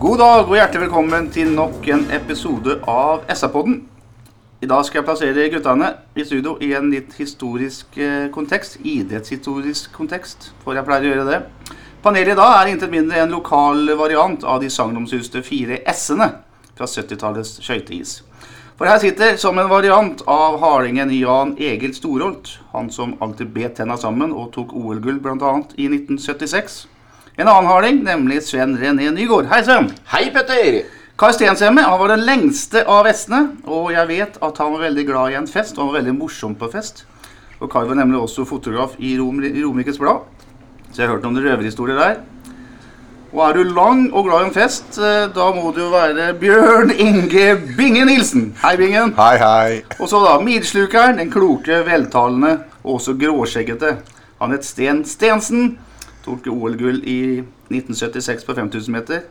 God dag og hjertelig velkommen til nok en episode av SA-podden. I dag skal jeg plassere guttene i studio i en litt historisk eh, kontekst. Idrettshistorisk kontekst, for jeg pleier å gjøre det. Panelet i dag er intet mindre en lokal variant av de sagnomsuste fire S-ene fra 70-tallets skøyteis. For her sitter som en variant av hardingen Jan Egil Storholt, han som alltid bet tenna sammen og tok OL-gull bl.a. i 1976. En annen harding, nemlig Sven René Nygård. Hei, Sven! Hei, Petter! Kai Stenshjemme han var den lengste av vestene, og jeg vet at han var veldig glad i en fest. Og han var veldig morsom på fest. Og Kai var nemlig også fotograf i, Rom, i Romerikes Blad, så jeg har hørt noen røverhistorier der. Og er du lang og glad i en fest, eh, da må du jo være Bjørn Inge Binge Nilsen. Hei, Bingen. Hei, hei. Og så da Milslukeren, den kloke, veltalende og også gråskjeggete. Han het Sten Stensen. Tok OL-gull i 1976 på 5000 meter.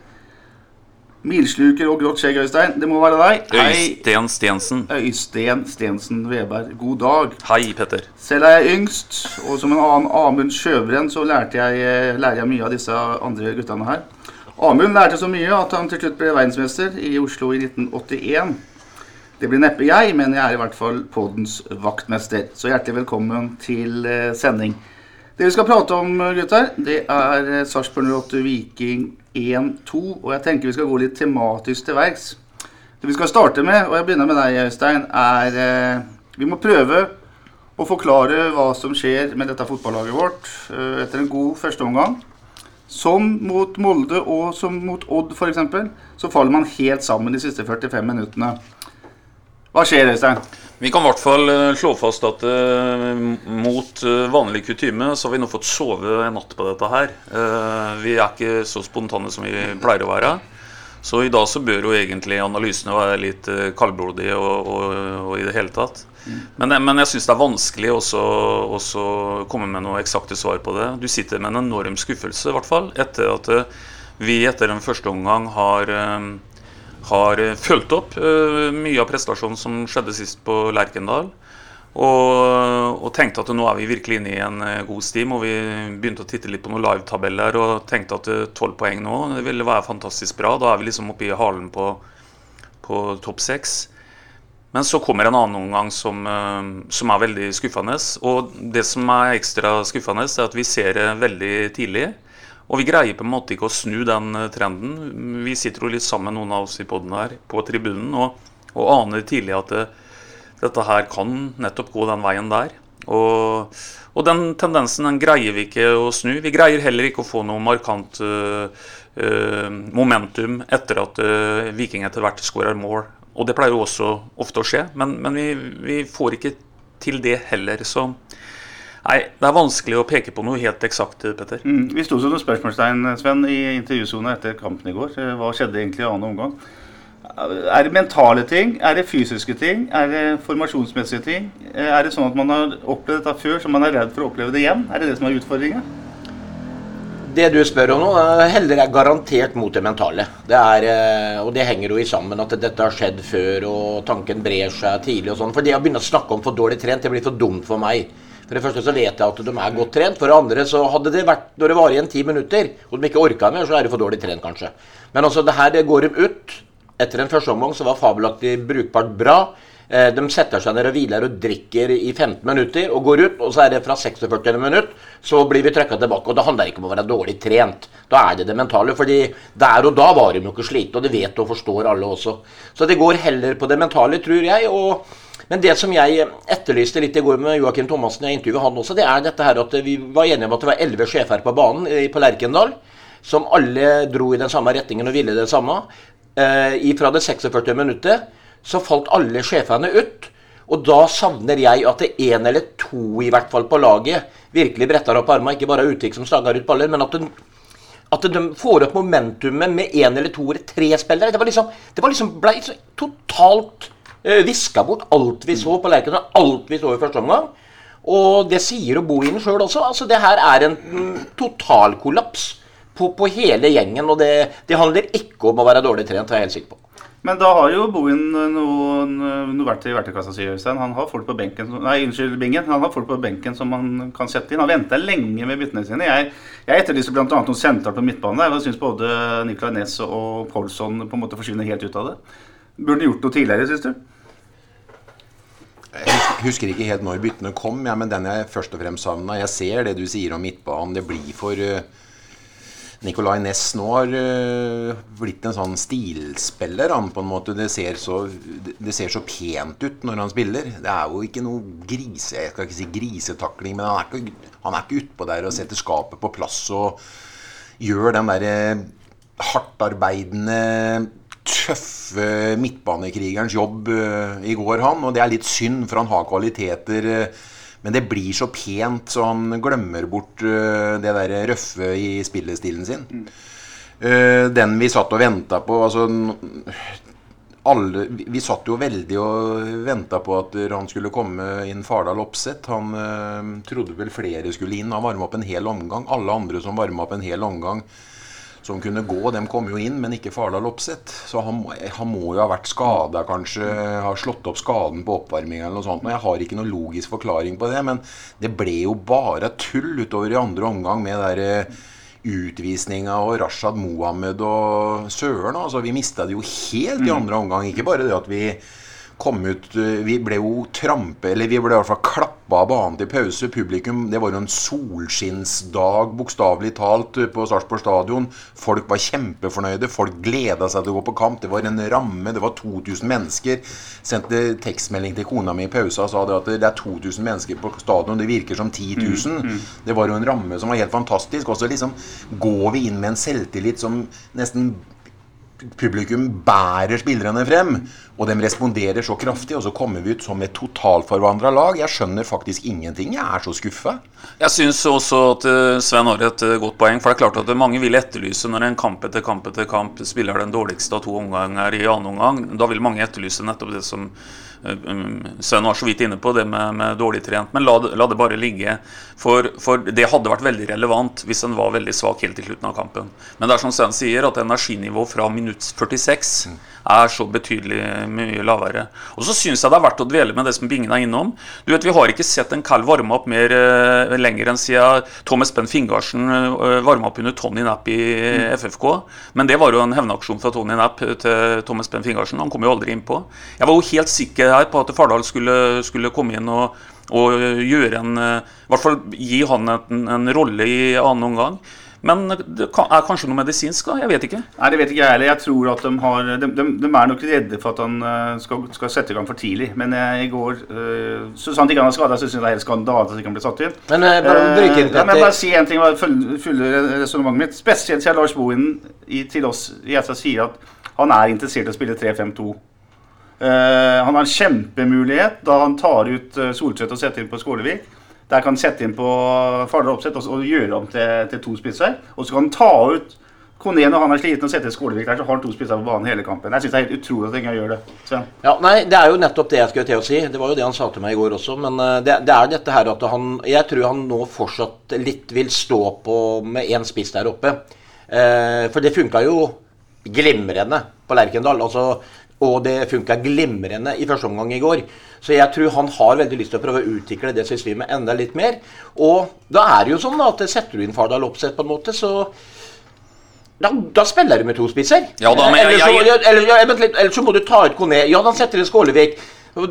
Milsluker og grått skjegg, Øystein. Det må være deg. Øystein Stensen. Øystein Stensen Veberg. God dag. Hei, Petter. Selv er jeg yngst, og som en annen Amund Sjøbrenn så lærte jeg, eh, lærer jeg mye av disse andre guttene her. Amund lærte så mye at han til slutt ble verdensmester i Oslo i 1981. Det blir neppe jeg, men jeg er i hvert fall poddens vaktmester. Så hjertelig velkommen til eh, sending. Det vi skal prate om, gutter, det er eh, Sarpsborg 08 Viking 1-2. Og jeg tenker vi skal gå litt tematisk til verks. Det vi skal starte med, og jeg begynner med deg, Øystein, er eh, Vi må prøve å forklare hva som skjer med dette fotballaget vårt eh, etter en god førsteomgang. Som mot Molde og som mot Odd f.eks. så faller man helt sammen de siste 45 minuttene. Hva skjer, Øystein? Vi kan i hvert fall eh, slå fast at uh, mot eh, vanlig kutyme så har vi nå fått sove en natt på dette her. Uh, vi er ikke så spontane som vi pleier å være. Så i dag så bør jo egentlig analysene være litt kaldblodige og, og, og i det hele tatt. Men, men jeg syns det er vanskelig også komme med noe eksakte svar på det. Du sitter med en enorm skuffelse, i hvert fall, etter at vi etter en første omgang har eh, har eh, fulgt opp eh, mye av prestasjonen som skjedde sist på Lerkendal. Og, og tenkte at nå er vi virkelig inne i en eh, god stim. Og vi begynte å titte litt på noen live-tabeller og tenkte at tolv poeng nå det ville være fantastisk bra. Da er vi liksom oppe i halen på, på topp seks. Men så kommer en annen omgang som, som er veldig skuffende. Og det som er ekstra skuffende, er at vi ser det veldig tidlig. Og vi greier på en måte ikke å snu den eh, trenden. Vi sitter jo litt sammen, noen av oss i poden her, på tribunen og, og aner tidlig at det, dette her kan nettopp gå den veien der. Og, og, den tendensen den greier vi ikke å snu. Vi greier heller ikke å få noe markant uh, uh, momentum etter at uh, Viking etter hvert skårer mål. Og det pleier jo også ofte å skje, men, men vi, vi, får ikke til det heller. Så nei, det er vanskelig å peke på noe helt eksakt, Petter. Mm, vi sto som noen spørsmålstegn, Sven, i intervjusona etter kampen i går. Hva skjedde egentlig i annen omgang? Er det mentale ting? Er det fysiske ting? Er det formasjonsmessige ting? Er det sånn at man har opplevd dette før, så man er redd for å oppleve det igjen? Er det det som er utfordringa? Det du spør om nå, heller er garantert mot det mentale. Det er, eh, og det henger jo i sammen at dette har skjedd før, og tanken brer seg tidlig og sånn. For det å begynne å snakke om for dårlig trent, det blir for dumt for meg. For det første så vet jeg at de er godt trent. For det andre så hadde det vært når det varer igjen ti minutter, og de ikke orka mer, så er det for dårlig trent, kanskje. Men altså, det her det går dem ut. Etter en første omgang så var fabelaktig brukbart bra. Eh, De setter seg ned og hviler og drikker i 15 minutter og går ut. Og så er det fra 46 minutt, så blir vi trøkka tilbake. Og det handler ikke om å være dårlig trent. Da er det det mentale. fordi der og da var de jo ikke slitne, og det vet og forstår alle også. Så det går heller på det mentale, tror jeg. og men det som jeg etterlyste litt i går med Joakim Thomassen, jeg intervjuet han også, det er dette her at vi var enige om at det var elleve sjefer på banen eh, på Lerkendal. Som alle dro i den samme retningen og ville det samme. Eh, ifra det 46. minuttet så falt alle sjefene ut. Og da savner jeg at det én eller to i hvert fall på laget virkelig bretter opp armene. Ikke bare Utvik som stager ut baller, men at, den, at de får opp momentumet med én eller to eller tre spillere. Det var liksom, liksom ble totalt viska bort alt vi så på Lerkendal, alt vi så i første omgang. Og det sier å bo inn sjøl også. altså Det her er en totalkollaps på, på hele gjengen. Og det, det handler ikke om å være dårlig trent, er jeg helt sikker på. Men da har jo Bohin noen, noe verktøy i verktøykassa si, Øystein. Han har folk på benken Nei, unnskyld, Bingen. Han har folk på benken som han kan sette inn. Han venta lenge med byttene sine. Jeg, jeg etterlyser bl.a. noen sentralt på midtbanen. Jeg syns både Nicolay Næss og Poulsson på en måte forsvinner helt ut av det. Burde gjort noe tidligere, syns du? Jeg husker- ikke helt når byttene kom, ja, men den jeg først og fremst savna Jeg ser det du sier om midtbanen. Det blir for uh, Nicolay Næss nå har uh, blitt en sånn stilspiller, han på en måte. Det ser, så, det- ser så pent ut når han spiller. Det er jo ikke noe grise... Jeg skal ikke si grisetakling, men han er ikke, han er ikke utpå der og setter skapet på plass og gjør den derre hardtarbeidende, tøffe midtbanekrigerens jobb eh, i går, han. Og det er litt synd, for han har kvaliteter. eh, men det blir så pent, så han glemmer bort eh, det der røffe i spillestilen sin. Eh, den vi satt og venta på altså, alle, vi, satt jo veldig og venta på at han skulle komme inn Fardal Opseth. Han eh, trodde vel flere skulle inn. Han varma opp en hel omgang. Alle andre som varma opp en hel omgang som kunne gå, De kom jo inn, men ikke Fardal Opseth. Så han, han må jo ha vært skada, kanskje. Har slått opp skaden på oppvarminga eller noe sånt. Og jeg har ikke noen logisk forklaring på det, men det ble jo bare tull utover i andre omgang med der eh, utvisninga og Rashad Mohammed og Søren. Altså, vi mista det jo helt i andre omgang. Ikke bare det at vi kom ut eh, Vi ble jo trampe Eller vi ble i hvert fall klappa av banen til pause. Publikum Det var jo en solskinnsdag, bokstavelig talt, på Sarpsborg stadion. Folk var kjempefornøyde. Folk gleda seg til å gå på kamp. Det var en ramme. Det var 2000 mennesker. Sendte tekstmelding til kona mi i pausa og sa det at det er 2000 mennesker på stadion. Det virker som 10 000. Det var jo en ramme som var helt fantastisk. Og så liksom går vi inn med en selvtillit som nesten publikum bærer spillerne frem, og de responderer så kraftig, og så kommer vi ut som et totalforvandra lag. Jeg skjønner faktisk ingenting. Jeg er så skuffa. Jeg syns også at eh, Sven har et eh, godt poeng. For det er klart at mange vil etterlyse når en kamp etter kamp etter kamp spiller den dårligste av to omganger i annen omgang. Da vil mange etterlyse nettopp det som eh, Sven var så vidt inne på, det med, med dårlig trent. Men la, la det bare ligge. For, for det hadde vært veldig relevant hvis en var veldig svak helt til slutten av kampen. Men det er som Sven sier, at energinivået fra minutt 46 er så betydelig mye lavere. Og så syns jeg det er verdt å dvele med det som Bingen er innom. Du vet, Vi har ikke sett en kall varme opp mer eh, lenger enn siden Thomas Benn Fingarsen uh, varma opp under Tony Napp i FFK. Men det var jo en hevnaksjon fra Tony Napp til Thomas Benn Fingarsen. Han kom jo aldri innpå. Jeg var jo helt sikker her på at Fardal skulle, skulle komme inn og, og gjøre en eh, I hvert fall gi han en, en rolle i annen omgang. Men det er kanskje noe medisinsk, da? Jeg vet ikke. Nei, det vet ikke jeg heller. Jeg tror at de har De, de, de er nok redde for at han eh, skal, skal sette i gang for tidlig. Men jeg, i går øh, Så sant ikke han er skada, så syns jeg det er helt skandale at han ikke kan bli satt inn. Men jeg bare bruker, Eh, ja, men bare Petter. si en ting, og følge resonnementet mitt. Spesielt siden Lars Bohinen til oss i SA sier at han er interessert i å spille 3-5-2. Uh, han har en kjempemulighet da han tar ut uh, Solseth og setter inn på Skålevik. Der kan sette inn på Fardal Opseth og, og gjøre om til, til to spisser. Og så kan han ta ut Kone når han er sliten og sette Skålevik der, så har han to spisser på banen hele kampen. Jeg syns det er helt utrolig at ingen gjør det. Sven. Ja, nei, Det er jo nettopp det jeg skulle til å si. Det var jo det han sa til meg i går også. Men eh, det, det er dette her at han Jeg tror han nå fortsatt litt vil stå på med én spiss der oppe. Eh, for det funka jo glimrende på Lerkendal. Altså, og det funka glimrende i første omgang i går. Så jeg tror han har veldig lyst til å prøve å utvikle det systemet enda litt mer. Og da er det jo sånn at setter du inn Fardal Opseth på en måte, så da, da spiller du med to spisser. Ja da, men jeg- eller, så, jeg- eller, ja, vent litt, eller så må du ta ut Kone. Ja, da setter inn Skålevik.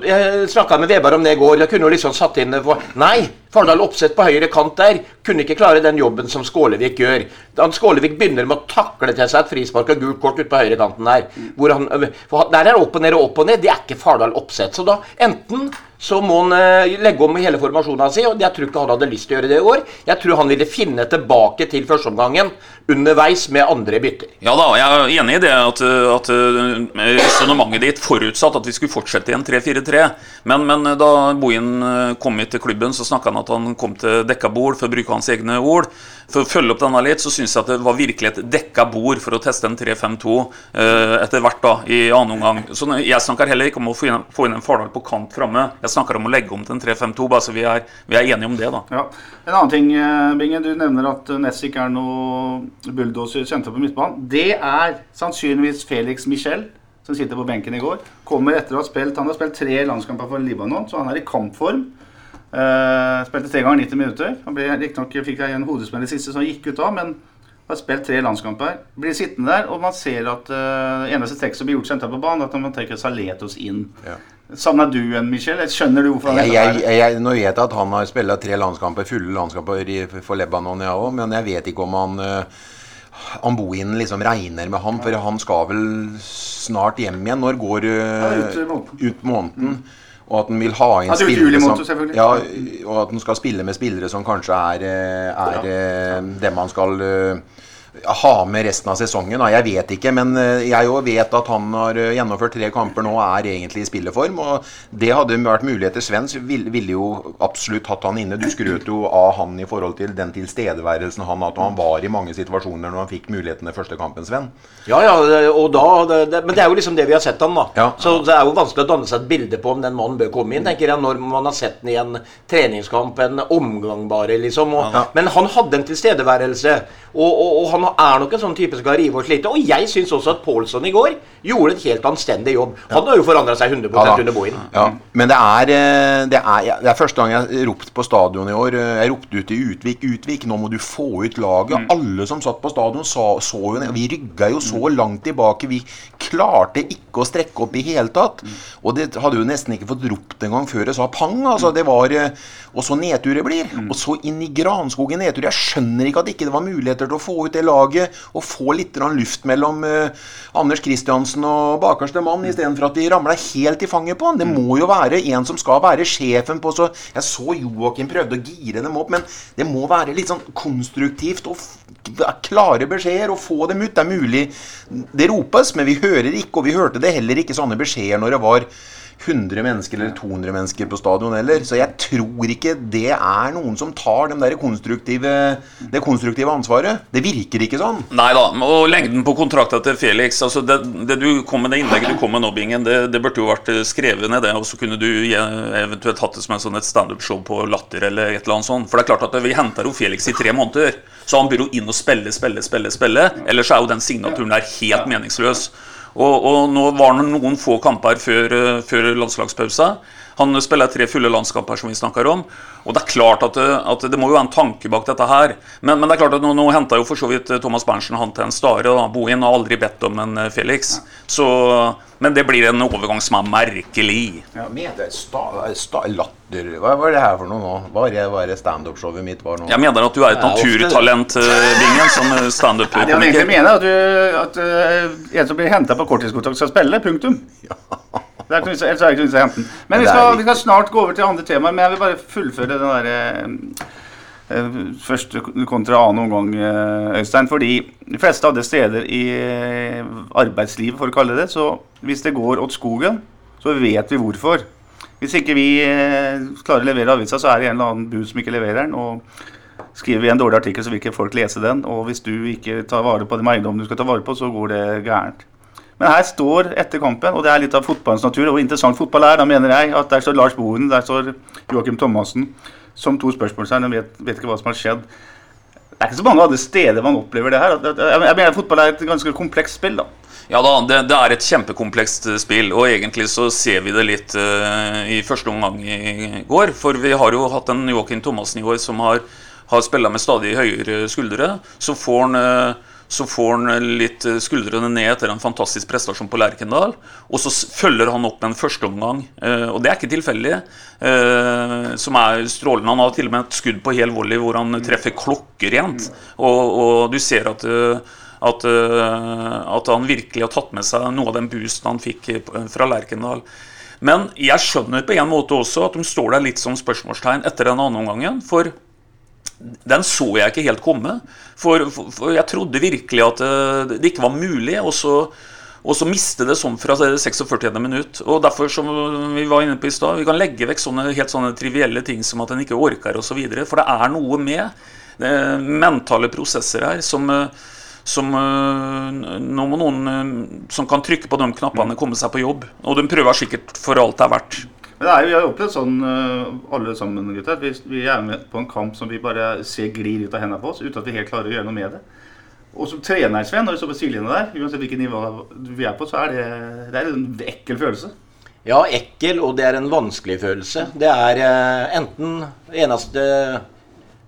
Jeg snakka med Veberg om det i går. Jeg kunne jo liksom satt inn Nei! Fardal Opseth på høyre kant der kunne ikke klare den jobben som Skålevik gjør. Han Skålevik begynner med å takle til seg et frispark og gult kort ut på høyre kanten der. Hvor han, for der er opp og ned og opp og ned. Det er ikke Fardal Opseth. Så da enten så må han eh, legge om hele formasjonen sin, og jeg tror ikke han hadde lyst til å gjøre det i år. Jeg tror han ville finne tilbake til førsteomgangen underveis med andre bytter. Ja da, jeg er enig i det at, at resonnementet ditt forutsatt at vi skulle fortsette i en 3-4-3. Men, men da Bohin kom hit til klubben, så snakka han at han kom til dekka bord, for å bruke hans egne ord. For å følge opp denne litt, så syns jeg at det var virkelig et dekka bord for å teste en 3-5-2 eh, etter hvert da, i annen omgang. Så jeg snakker heller ikke om å få inn, få inn en Fardal på kant framme. Jeg snakker om å legge om til en 3-5-2, bare så vi er, vi er enige om det, da. Ja. En annen ting, Binge. Du nevner at eh, Ness ikke er noe bulldoser sentra på midtbanen. Det er sannsynligvis Felix Michel, som sitter på benken i går. Kommer etter å ha spilt Han har spilt tre landskamper for Libanon, så han er i kampform. Eh, spilte tre ganger 90 minutter. Han ble Riktignok fikk jeg en hodesmell i siste, så han gikk ut da, men har spilt tre landskamper. Blir sittende der, og man ser at uh, eneste trekk som blir gjort sentralt på banen, at man trekker Saletos inn. Ja. Savner du en, Michel? Skjønner du hvorfor han Jeg, er jeg, der? jeg, nå vet jeg at han har spilt tre landskamper, fulle landskamper i, for Lebanon, jeg òg, men jeg vet ikke om han uh, Amboinen liksom regner med han, for han skal vel snart hjem igjen. Når går uh, Ja, ut måneden. ut måneden? Og at han vil ha inn er spillere som, ja, Og at han skal spille med spillere som kanskje er, eh, er ja. dem han skal eh, ha med resten av sesongen. Jeg vet ikke, men eh, jeg òg vet at han har eh, gjennomført tre kamper nå og er egentlig i spilleform. Og det hadde vært muligheter. Svens ville, ville jo absolutt hatt han inne. Du skrøt jo av han i forhold til den tilstedeværelsen han hadde. Han var i mange situasjoner når han fikk mulighetene første kampen, Sven. Ja, ja, og da, det, det, Men det er jo liksom det vi har sett han da. Ja. Så det er jo vanskelig å danne seg et bilde på om den mannen bør komme inn, tenker jeg, når man har sett den i en treningskamp, en omgang bare, liksom. Og, Ja. Men han hadde en tilstedeværelse, og, og, og han er nok en sånn type som kan rive og slite. Og jeg syns også at Paulson i går gjorde et helt anstendig jobb. Han har jo forandra seg 100 Ja under Bohin. Ja, men det er, eh, det, er, det er første gang jeg ropte på stadion i år. Eh, Jeg ropte ut i Utvik, Utvik, nå må du få ut laget. Alle som satt på stadion, sa, så jo. Vi rygga jo så langt tilbake. Vi klarte ikke å strekke opp i hele tatt. Og det hadde jo nesten ikke fått ropt engang før jeg sa pang. Altså, det var, eh, og så nedtur det blir. Og så inn i granskogen nedtur. Jeg skjønner ikke at ikke det var muligheter til å få ut det laget og få litt luft mellom eh, Anders Kristiansen og bakerste mann, istedenfor at de ramla helt i fanget på han. Det må jo være en som skal være sjefen på så Jeg så Joakim prøvde å gire dem opp, men det må være litt sånn konstruktivt og klare beskjeder og få dem ut. Det er mulig det ropes, men vi hører ikke, og vi hørte det heller ikke sånne beskjeder når det var 100 mennesker eller 200 mennesker på stadion heller. Så jeg tror ikke det er noen som tar de konstruktive, det konstruktive ansvaret. Det virker ikke sånn. Nei da, og lengden på kontrakta til Felix altså det, det du kom med det innlegget du kom med nå, Bingen, det, det burde jo vært eh, skrevet ned, det. Og så kunne du eventuelt hatt det som en sånn et standup-show på Latter eller et eller annet sånt. For det er klart at vi henter jo Felix i tre måneder, så han bør jo inn og spille, spille, spille, spille. Ellers er jo den signaturen der helt meningsløs. Og, og nå var det noen få kamper før, eh, før landslagspausa. Han spiller tre fulle landskamper, som vi snakker om. Og det er klart at det, at det må jo være en tanke bak dette her. Men, men det er klart at nå, nå henta jo for så vidt Thomas Berntsen han til en Stare. da. Bohin har aldri bedt om en eh, Felix. Så, men det blir en overgang som er merkelig. Ja, mener sta, sta, latter Hva var det her for noe nå? Hva var det, er det standup-showet mitt var nå? Jeg mener at du er et Ja, det. naturtalent, eh, Bingen, som eh, Det han egentlig standup-komiker. mener, er at, du, at uh, en som blir henta på korttidskontrakt, skal spille. Punktum. Det er ikke Ellers er det ikke noe vits i å hente den. Men vi er skal, vi skal snart gå over til andre temaer. Men jeg vil bare fullføre den derre uh, første kontra annen omgang, eh, Øystein. Fordi de fleste andre steder i eh, arbeidslivet, for å kalle det så hvis det går åt skogen, så vet vi hvorfor. Hvis ikke vi eh, klarer å levere avisa, så er det en eller annen bud som ikke leverer den. og Skriver vi en dårlig artikkel, så vil ikke folk lese den. Og hvis du ikke tar vare på den eiendommen du skal ta vare på, så går det gærent. Men her står etter kampen, og det er litt av fotballens natur, og hvor interessant fotball er, da mener jeg at der står Lars Bohen, der står Joakim Thomassen som to spørsmålstegn. Jeg vet, vet ikke hva som har skjedd. Det er ikke så mange andre steder man opplever det her. Jeg mener fotball er et ganske komplekst spill, da. Ja da, det, det er et kjempekomplekst eh, spill, og egentlig så ser vi det litt uh, i første omgang i går. For vi har jo hatt en Joakim Thomassen i år som har, har spilla med stadig høyere skuldre. Så får han eh, så får han litt eh, skuldrene ned etter en fantastisk prestasjon på Lerkendal. Og så følger han opp med en førsteomgang, eh, og det er ikke tilfeldig, eh, som er strålende. Han har til og med et skudd på hel volley hvor han treffer klokkerent. Og, og du ser at eh, at, eh, at han virkelig har tatt med seg noe av den boosten han fikk eh, fra Lerkendal. Men jeg skjønner på en måte også at de står der litt som spørsmålstegn etter den andre omgangen. For den så jeg ikke helt komme. For, for, for jeg trodde virkelig at eh, det ikke var mulig. Og så, Og så miste det sånn fra 46. minutt. Og derfor, som vi var inne på i stad, vi kan legge vekk sånne helt sånne trivielle ting som at en ikke orker osv. For det er noe med er mentale prosesser her som, eh, som eh, Nå må noen eh, som kan trykke på de knappene, komme seg på jobb. Og de prøver sikkert for alt det er verdt. Men det er jo, Vi har jo opplevd sånn øh, alle sammen, gutter. Vi, vi er med på en kamp som vi bare ser glir ut av hendene på oss uten at vi helt klarer å gjøre noe med det. Og som trener, Sven, når vi står på sidelinja der, uansett hvilket nivå vi er på, så er det, det er en ekkel følelse. Ja, ekkel, og det er en vanskelig følelse. Det er eh, enten eneste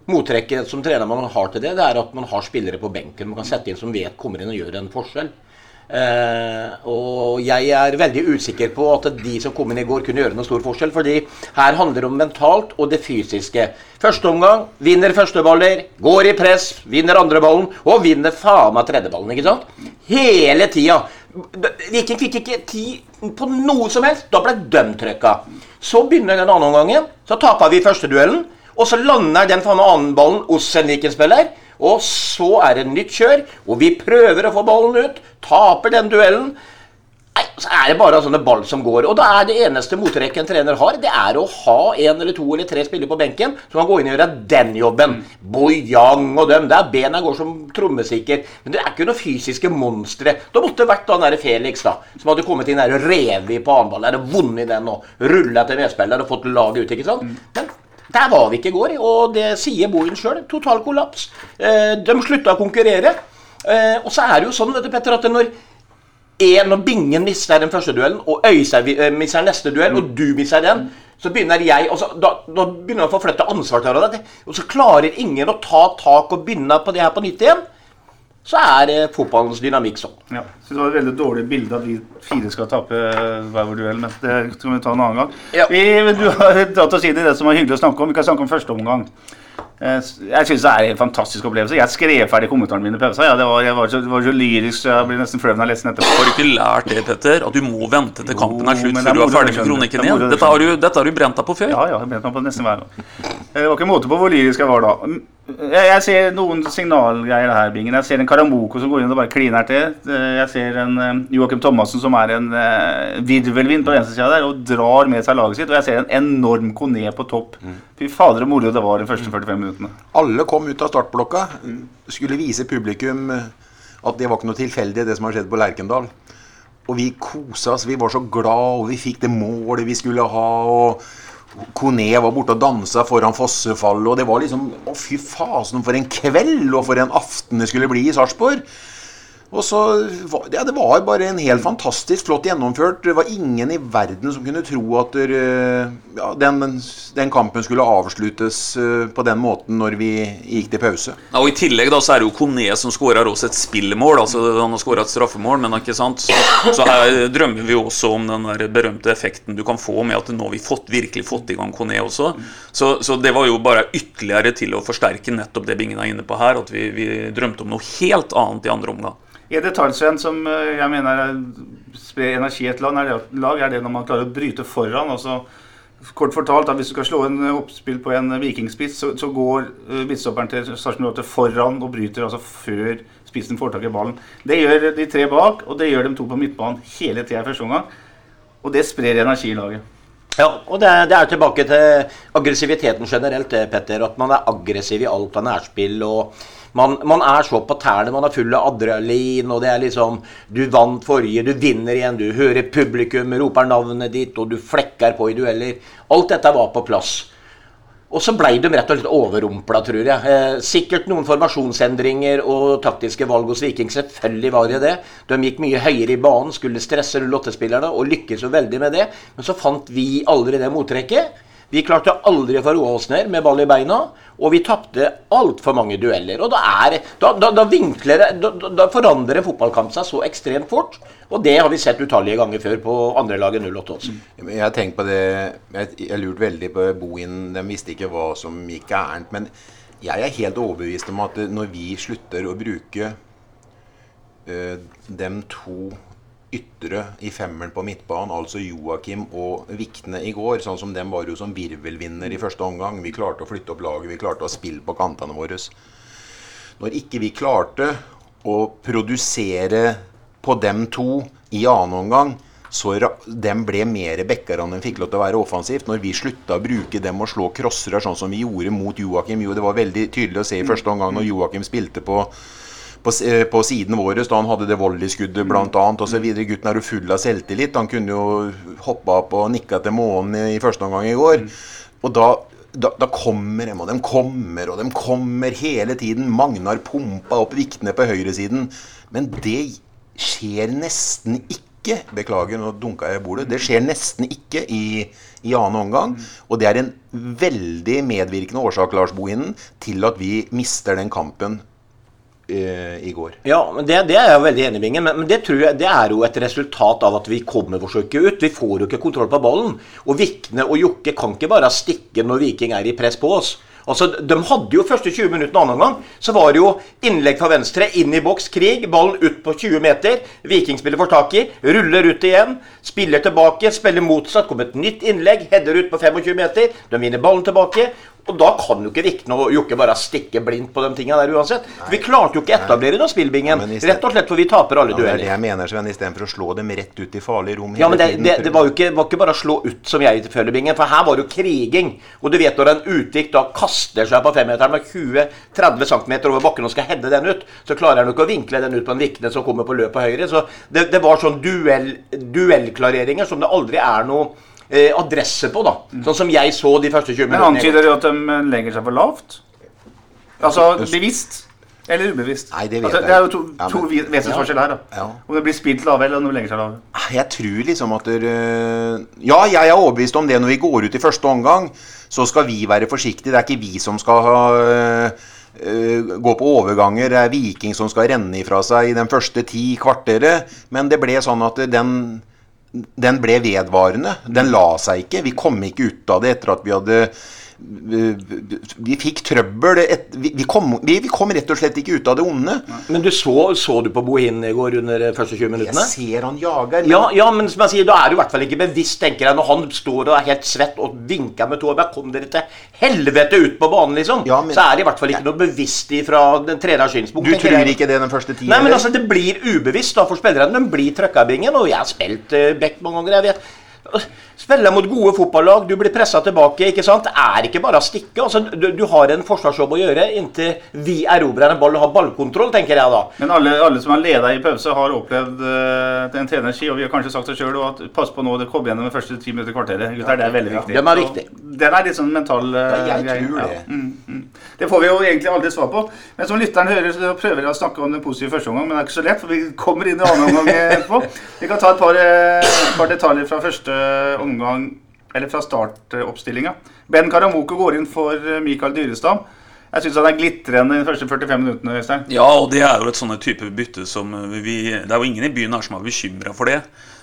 mottrekket som trener man har til det, det er at man har spillere på benken man kan sette inn som vet kommer inn og gjør en forskjell. Eh, og jeg er veldig usikker på at de som kom inn i går, kunne gjøre noen stor forskjell. fordi her handler det om mentalt og det fysiske. Første omgang vinner førsteballer, går i press, vinner andreballen og vinner faen meg tredjeballen. ikke sant? Hele tida. Viking fikk ikke tid på noe som helst. Da ble de trøkka. Så begynner den andre omgangen. Så taper vi første duellen. Og så lander den faen meg annenballen hos en Viking-spiller. Og så er det nytt kjør, og vi prøver å få ballen ut. Taper den duellen. Nei, Så er det bare sånne ball som går. Og da er det eneste mottrekket en trener har, det er å ha en eller to eller tre spillere på benken som kan gå inn og gjøre den jobben. Boyang og dem. Der bena går som trommesikker. Men det er ikke noe fysiske monstre. Da måtte det vært han der Felix, da. Som hadde kommet inn der og revet i på annenball. Er det vunnet den og rulla til medspiller og fått laget ut, ikke sant? Men der var vi ikke i går, og det sier Bohin sjøl. Total kollaps. Eh, de slutta å konkurrere. Eh, og så er det jo sånn, vet du, Petter, at når en, og Bingen mister den første duellen, og Øystein eh, mister neste duell, og du mister den, så begynner jeg så, da, da begynner jeg å få flytte ansvaret til hverandre. Og så klarer ingen å ta tak og begynne på det her på nytt igjen. Så er eh, fotballens dynamikk sånn. Ja, så Det var et veldig dårlig bilde at vi fire skal tape hver vår duell, men det kan vi ta en annen gang. Ja. Vi, du har dratt oss inn i det som var hyggelig å snakke om. Vi kan snakke om første omgang. Eh, Jeg syns det er en fantastisk opplevelse. Jeg skrev ferdig kommentarene mine i pausen. Ja, det, var, jeg var så, det var så lyrisk, så jeg blir nesten flau når jeg leser den etterpå. Har du ikke lært det, Petter? At du må vente til kampen er slutt før du er ferdig med kronikken Det igjen? Dette har du, dette har du brent deg på før. Ja, ja, jeg brent meg på nesten hver gang. Det var ikke måte på hvor lyrisk jeg var da. Jeg, jeg ser noen signalgreier her, Bingen. Jeg ser en Karamoko som går inn og bare kliner til. Jeg ser en eh, Joakim Thomassen som er en eh, virvelvind på venstresida der og drar med seg laget sitt. Og jeg ser en enorm Kone på topp. Fy fader, og moro det var de første 45 minuttene. Alle kom ut av startblokka. Skulle vise publikum eh, at det var ikke noe tilfeldig, det som har skjedd på Lerkendal. Og vi kosa oss. Vi var så glad, og vi fikk det målet vi skulle ha. og Kone var borte og dansa foran fossefallet, og det var liksom Å, fy fasen, for en kveld og for en aften det skulle bli i Sarpsborg. Og så ja, Det var bare en helt fantastisk flott gjennomført. Det var ingen i verden som kunne tro at ja, den, den kampen skulle avsluttes eh, på den måten når vi gikk til pause. Ja, og I tillegg da så er det jo Kone som skårer også et spillemål. altså Han har skåra et straffemål, men ikke sant? Så, så her drømmer vi også om den der berømte effekten du kan få med at nå har vi fått, virkelig fått i gang Kone også. Så, så det var jo bare ytterligere til å forsterke nettopp det Bingen er inne på her, at vi, vi drømte om noe helt annet i andre omgang. En detalj, som eh, jeg mener er- sprer energi i et lag, er det, når man klarer å bryte foran. altså Kort fortalt, da, Hvis du skal slå en eh, oppspill på en vikingspiss, så, så går uh, midtstopperen til Sarpsborg foran og bryter altså før spissen får tak i ballen. Det gjør de tre bak, og det gjør de to på midtbanen hele tida i første omgang. Og det sprer energi i laget. Ja, og det det er tilbake til aggressiviteten generelt, Petter. At man er aggressiv i alt av nærspill. og man, man er så på tærne, man er full av adrenalin, og det er liksom Du vant forrige, du vinner igjen, du hører publikum roper navnet ditt, og du flekker på i dueller. Alt dette var på plass. Og så blei de rett og slett overrumpla, tror jeg. Eh, sikkert noen formasjonsendringer og taktiske valg hos Viking. Selvfølgelig var det det. De gikk mye høyere i banen, skulle stresse lottespillerne og lykkes jo veldig med det. Men så fant vi aldri det mottrekket. Vi klarte aldri å få roa oss ned med ball i beina, og vi tapte altfor mange dueller. Og da, er, da, da, da vinkler da, forandrer en fotballkamp seg så ekstremt fort. Og det har vi sett utallige ganger før på andre laget 08 også. Jeg har tenkt på det Jeg, jeg lurte veldig på Bohin. De visste ikke hva som gikk gærent. Men jeg er helt overbevist om at når vi slutter å bruke eh, dem to ytre i femmeren på midtbanen, altså Joakim og Vikne i går, sånn som dem var jo som virvelvinner i første omgang. Vi klarte å flytte opp laget, vi klarte å spille på kantene våre. Når ikke vi klarte å produsere på dem to i annen omgang, så dem ble mer backer enn de fikk lov til å være offensivt. Når vi slutta å bruke dem og slå crossere sånn som vi gjorde mot Joakim Jo, det var veldig tydelig å se i første omgang når Joakim spilte på på, eh, på siden vår, da han hadde det volleyskuddet bl.a. osv. Gutten er jo full av selvtillit. Han kunne jo hoppa opp og nikka til månen i første omgang i går. Og da, da, da kommer de, og de kommer, og de kommer hele tiden. Magnar pumpa opp viktene på høyresiden. Men det skjer nesten ikke Beklager, nå dunka jeg i bordet. Det skjer nesten ikke i, i annen omgang. Og det er en veldig medvirkende årsak Lars Bohinen, til at vi mister den kampen i går. Ja, men det, det er jeg veldig enig i, Bingen. Men, men det jeg det er jo et resultat av at vi kommer oss ikke ut. Vi får jo ikke kontroll på ballen. Og Vikne og Jokke kan ikke bare stikke når Viking er i press på oss. Altså, De hadde jo første 20 minuttene annen gang. Så var det jo innlegg fra venstre, inn i boks, krig. Ballen ut på 20 meter. Vikingspiller får tak i. Ruller ut igjen. Spiller tilbake, spiller motsatt. Kommer et nytt innlegg. Header ut på 25 meter. De vinner ballen tilbake. Og da kan jo ikke Vikne og Jokke bare stikke blindt på de tingene der uansett. Nei, vi klarte jo ikke å etablere noe spillbingen. Sted- Rett og slett for vi taper alle Ja, er dueller. jeg mener, Sven, istedenfor å slå dem rett ut i farlig rom Ja, men det, tiden. det, det var jo ikke, var ikke bare å slå ut som jeg føler bingen, for her var det jo kriging. Og du vet når en utvik da kaster seg på femmeteren med 20-30 cm over bakken og skal heade den ut, så klarer han jo ikke å vinkle den ut på en Vikne som kommer på løp på høyre. Så det, det var sånn duell, duellklareringer som det aldri er noe eh, adresse på, da. Sånn som jeg så de første 20 Men minuttene. antyder det at de eh, legger seg for lavt? Altså bevisst eller ubevisst? Nei, det vet altså, det er jo to, Ja, to men- vi- vesensforskjell her. da. Ja. Om det blir spilt lave, eller om det legger seg lave. Jeg tror liksom at der, øh, Ja, jeg er overbevist om det når vi går ut i første omgang. Så skal vi være forsiktige. Det er ikke vi som skal ha, øh, øh, gå på overganger. Det er Viking som skal renne ifra seg i den første ti kvarteret. Men det ble sånn at den den ble vedvarende. Den la seg ikke. Vi kom ikke ut av det etter at vi hadde Vi fikk trøbbel. Et, vi, vi, kom, vi, vi kom rett og slett ikke ut av det onde. Men du så, så du på Bohin i går under de første 20 Jeg ser han jager. Ja, ja, men som jeg sier, da er du i hvert fall ikke bevisst, tenker jeg, når han står og er helt svett og vinker med tåa. Bare kom dere til helvete ut på banen, liksom. Ja, men- så er det i hvert fall ikke noe bevisst fra den treners synspunkt. Du tror jeg. ikke det den første tiden? Nei, men altså, det blir ubevisst da for spillerne. De blir trøkka i bingen, og jeg har spilt uh, back mange ganger. jeg vet Spiller mot gode fotballag, du blir pressa tilbake. ikke sant? Det er ikke bare å stikke. altså, Du, du har en forsvarsjobb å gjøre inntil vi erobrer en ball og har ballkontroll, tenker jeg da. Men alle, alle som har leda i pause, har opplevd uh, en trenerski, og vi har kanskje sagt det sjøl, at pass på nå, det kom gjennom de første ti minutter i kvarteret. Gutter, det er veldig viktig. den er Så viktig. Den er litt sånn mental uh, Ja, jeg tror det. Ja, mm, mm. Det får vi jo egentlig aldri svar på. Men som lytteren hører, så prøver jeg å snakke om den positive første omgang, men det er ikke så lett, for vi kommer inn i annen omgang etterpå. Vi kan ta et par, eh, par detaljer fra første omgang, eller fra startoppstillinga. Ben Karamoko går inn for eh, Mikael Dyrestam. Jeg syns han er glitrende de første 45 minuttene, Øystein. Ja, og det er jo et sånne type bytte som vi Det er jo ingen i byen her som er bekymra for det.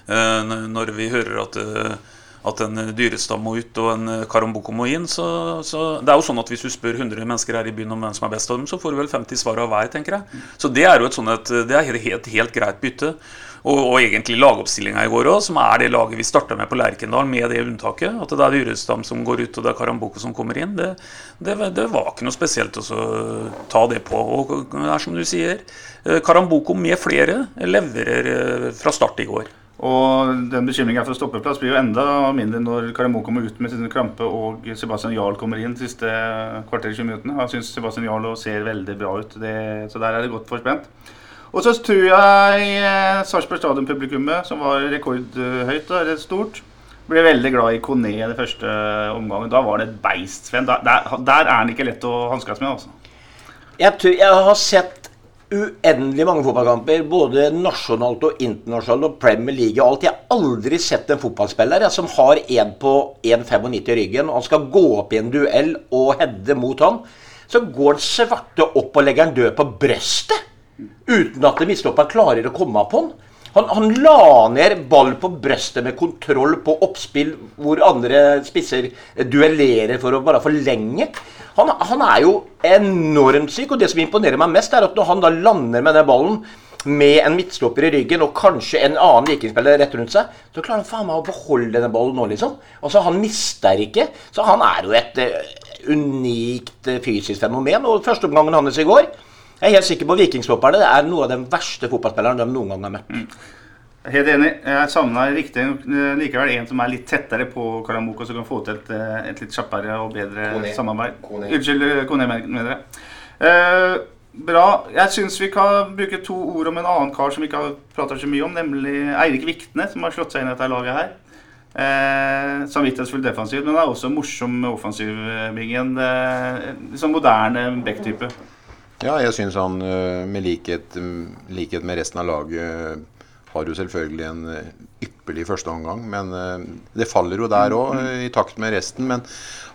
Eh, Når vi hører at, eh, at en Dyrestad må ut og en Karamboko må inn, så, så Det er jo sånn at hvis du spør 100 mennesker her i byen om hvem som er best av dem, så får du vel 50 svar av hver, tenker jeg. Så det er jo et sånt, det er helt, helt, helt greit bytte. Og, og egentlig lagoppstillinga i går òg, som er det laget vi starta med på Lerkendal, med det unntaket. At det er Dyrestam som går ut, og det er Karamboko som kommer inn. Det, det, det var ikke noe spesielt å ta det på. Og det er som du sier, eh, Karamboko med flere leverer eh, fra start i går. Og den bekymringen for stoppeplass blir jo enda mindre når Karamo kommer ut med sin krampe og Sebastian Jarl kommer inn de siste kvarter 20 minuttene. Jeg syns Sebastian Jarl ser veldig bra ut, det, så der er det godt forspent. Og så tror jeg eh, Sarpsborg Stadion-publikummet, som var rekordhøyt, da, eller stort, ble veldig glad i Kone i den første omgangen. Da var det et beist, Sven. Der, der, der er han ikke lett å hanskes med, altså. Jeg, tror, jeg har sett uendelig mange fotballkamper, både nasjonalt og internasjonalt og Premier League og alt. Jeg har aldri sett en fotballspiller jeg, som har en på 1,95 i ryggen, og han skal gå opp i en duell og heade mot han. Så går han svarte opp og legger han død på brøstet, uten at mistopperen klarer å komme på han. Han, han la ned ball på brøstet med kontroll på oppspill hvor andre spisser duellerer for å bare forlenge. Han, han er jo enormt syk, og det som imponerer meg mest, er at når han da lander med den ballen med en midtstopper i ryggen og kanskje en annen vikingspiller rett rundt seg, så klarer han faen meg å beholde denne ballen nå, liksom. Altså, Han mister ikke. Så han er jo et eh, unikt fysisk fenomen. Og førsteomgangen hans i går Jeg er helt sikker på Vikingstopperne. Det er noe av den verste fotballspilleren de noen gang har møtt. Er Helt enig. Jeg savna eh, likevel en som er litt tettere på Karamoko, som kan få til et, eh, et litt kjappere og bedre Kone. samarbeid. Kone. Unnskyld, eh, Kone, men- mener jeg. Eh, bra. Jeg syns vi kan bruke to ord om en annen kar som vi ikke har prata så mye om, nemlig Eirik Vikne, som har slått seg inn i dette laget her. Eh, Samvittighetsfull defensiv, men er også morsom offensiv, eh, Bingen. Eh, sånn moderne back-type. Ja, jeg syns han øh, med likhet, mm, likhet med resten av laget øh, har jo selvfølgelig en øh, ypperlig førsteomgang. Men det faller jo der òg, i takt med resten. Men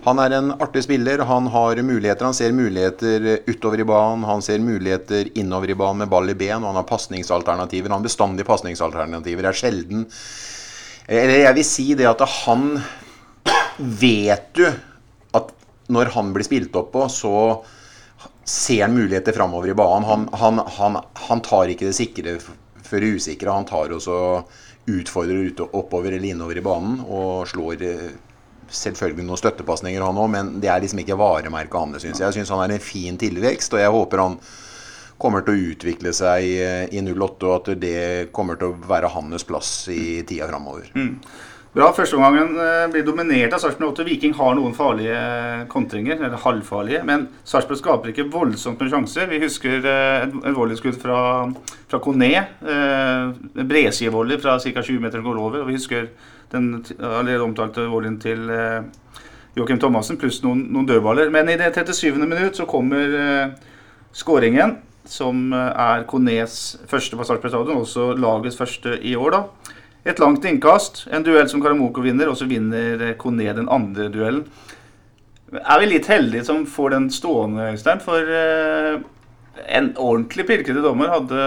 han er en artig spiller. Han har muligheter. Han ser muligheter utover i banen. Han ser muligheter innover i banen med ball i ben. Og han har pasningsalternativer. Han har bestandig pasningsalternativer. Det er sjelden Eller jeg vil si det at han vet du at når han blir spilt opp på, så ser muligheter framover i banen. Han, han, han, han tar ikke det sikre for det usikre. Han tar også utfordrer ut oppover eller innover i banen og slår eh, selvfølgelig noen støttepasninger, han òg, men det er liksom ikke varemerket hans, syns jeg. Jeg syns han er en fin tilvekst, og jeg håper han kommer til å utvikle seg eh, i 08, og at det kommer til å være hans plass i tida framover. Bra. Førsteomgangen eh, blir dominert av Sarpsborg 8. Viking har noen farlige eh, kontringer, eller halvfarlige. Men Sarpsborg skaper ikke voldsomt med sjanser. Vi husker eh, et, et volleyskudd fra, fra Kone. Eh, bredsidevolley fra ca. 20 meter går over. Og vi husker den allerede omtalte volleyen til eh, Joakim Thomassen, pluss noen, noen dødballer. Men i det 37. minutt så kommer eh, skåringen, som er Kones første på Sarpsborg stadion, også lagets første i år, da. Et langt innkast, en duell som Karamoko vinner, og så vinner eh, Kone den andre duellen. Er vi litt heldige som får den stående, Øystein? For eh, en ordentlig pirkete dommer hadde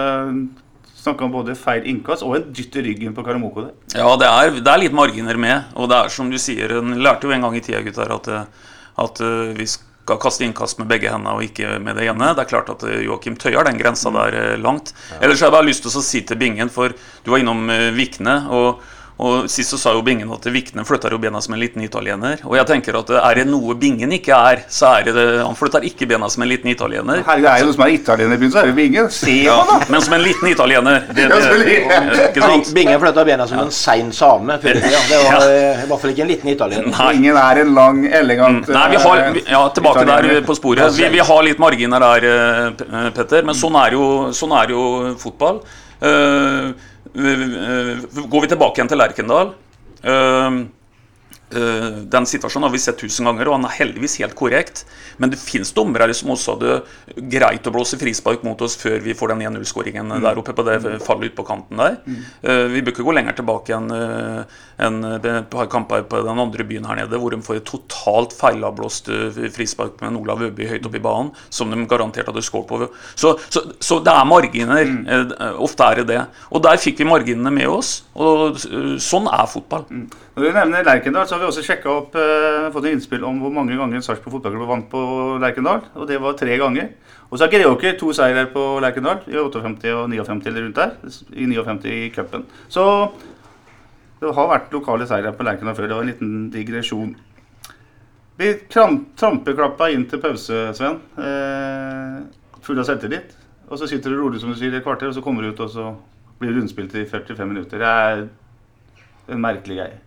snakka om både feil innkast og en dytt i ryggen på Karamoko der. Ja, det er, det er litt marginer med. Og det er som du sier, en lærte jo en gang i tida, gutter, at, eh, at eh, vi skal kaste innkast med begge hendene og ikke med det ene. Det er klart at eh, Joakim tøyer den grensa der eh, langt. Ellers har jeg bare lyst til å si til Bingen, for du var innom eh, Vikne. og og Sist så sa jo Bingen at Vikne flytter jo bena som en liten italiener. Og jeg tenker at eh, er det noe Bingen ikke er, så er det det Han flytter ikke bena som en liten italiener. Herregud, er det noe som er italiener i byen, så er det Bingen. ingen. Se Ja, da! men som en liten italiener. Det, det, ikke sant? Bingen flytta bena som en sein same. Det var i hvert fall ikke en liten italiener. Nei. Ingen er en lang, elegant Nei, vi har, vi- ja, tilbake der på sporet. Vi, vi har litt marginer der, eh, eh, Petter. Men sånn er jo, sånn er jo fotball. Eh, vi- går vi tilbake igjen til Lerkendal eh, eh, Den situasjonen har vi sett tusen ganger, og han er heldigvis helt korrekt. Men det finnes dommere som også hadde greit å blåse frispark mot oss før vi får den 1-0-skåringen der oppe på det fallet ut på kanten der. Eh, vi bør ikke gå lenger tilbake enn uh, en, et par kamper på den andre byen her nede, hvor de får et totalt feilavblåst eh, frispark med en Olav Øby høyt oppe i banen, som de garantert hadde skåret på. Så, så, så det er marginer. eh, Ofte er det det. Og der fikk vi marginene med oss. Og eh, sånn er fotball. Når du nevner Lerkendal, så har vi også sjekka opp eh, fått en innspill om hvor mange ganger Sarpsborg fotballklubb vant på Lerkendal. Og det var tre ganger. Og så har Greåker to seire på Lerkendal i 58 og 59 eller rundt der. I 59 i cupen. Så det har vært lokale seire på Lerkendal før. Det var en liten digresjon. Vi trampeklappa inn til pause, Sven. Eh, full av selvtillit. Og så sitter du rolig som du sier i et kvarter, og så kommer du ut, og så blir det rundspilt i 45 minutter. Det er en merkelig greie.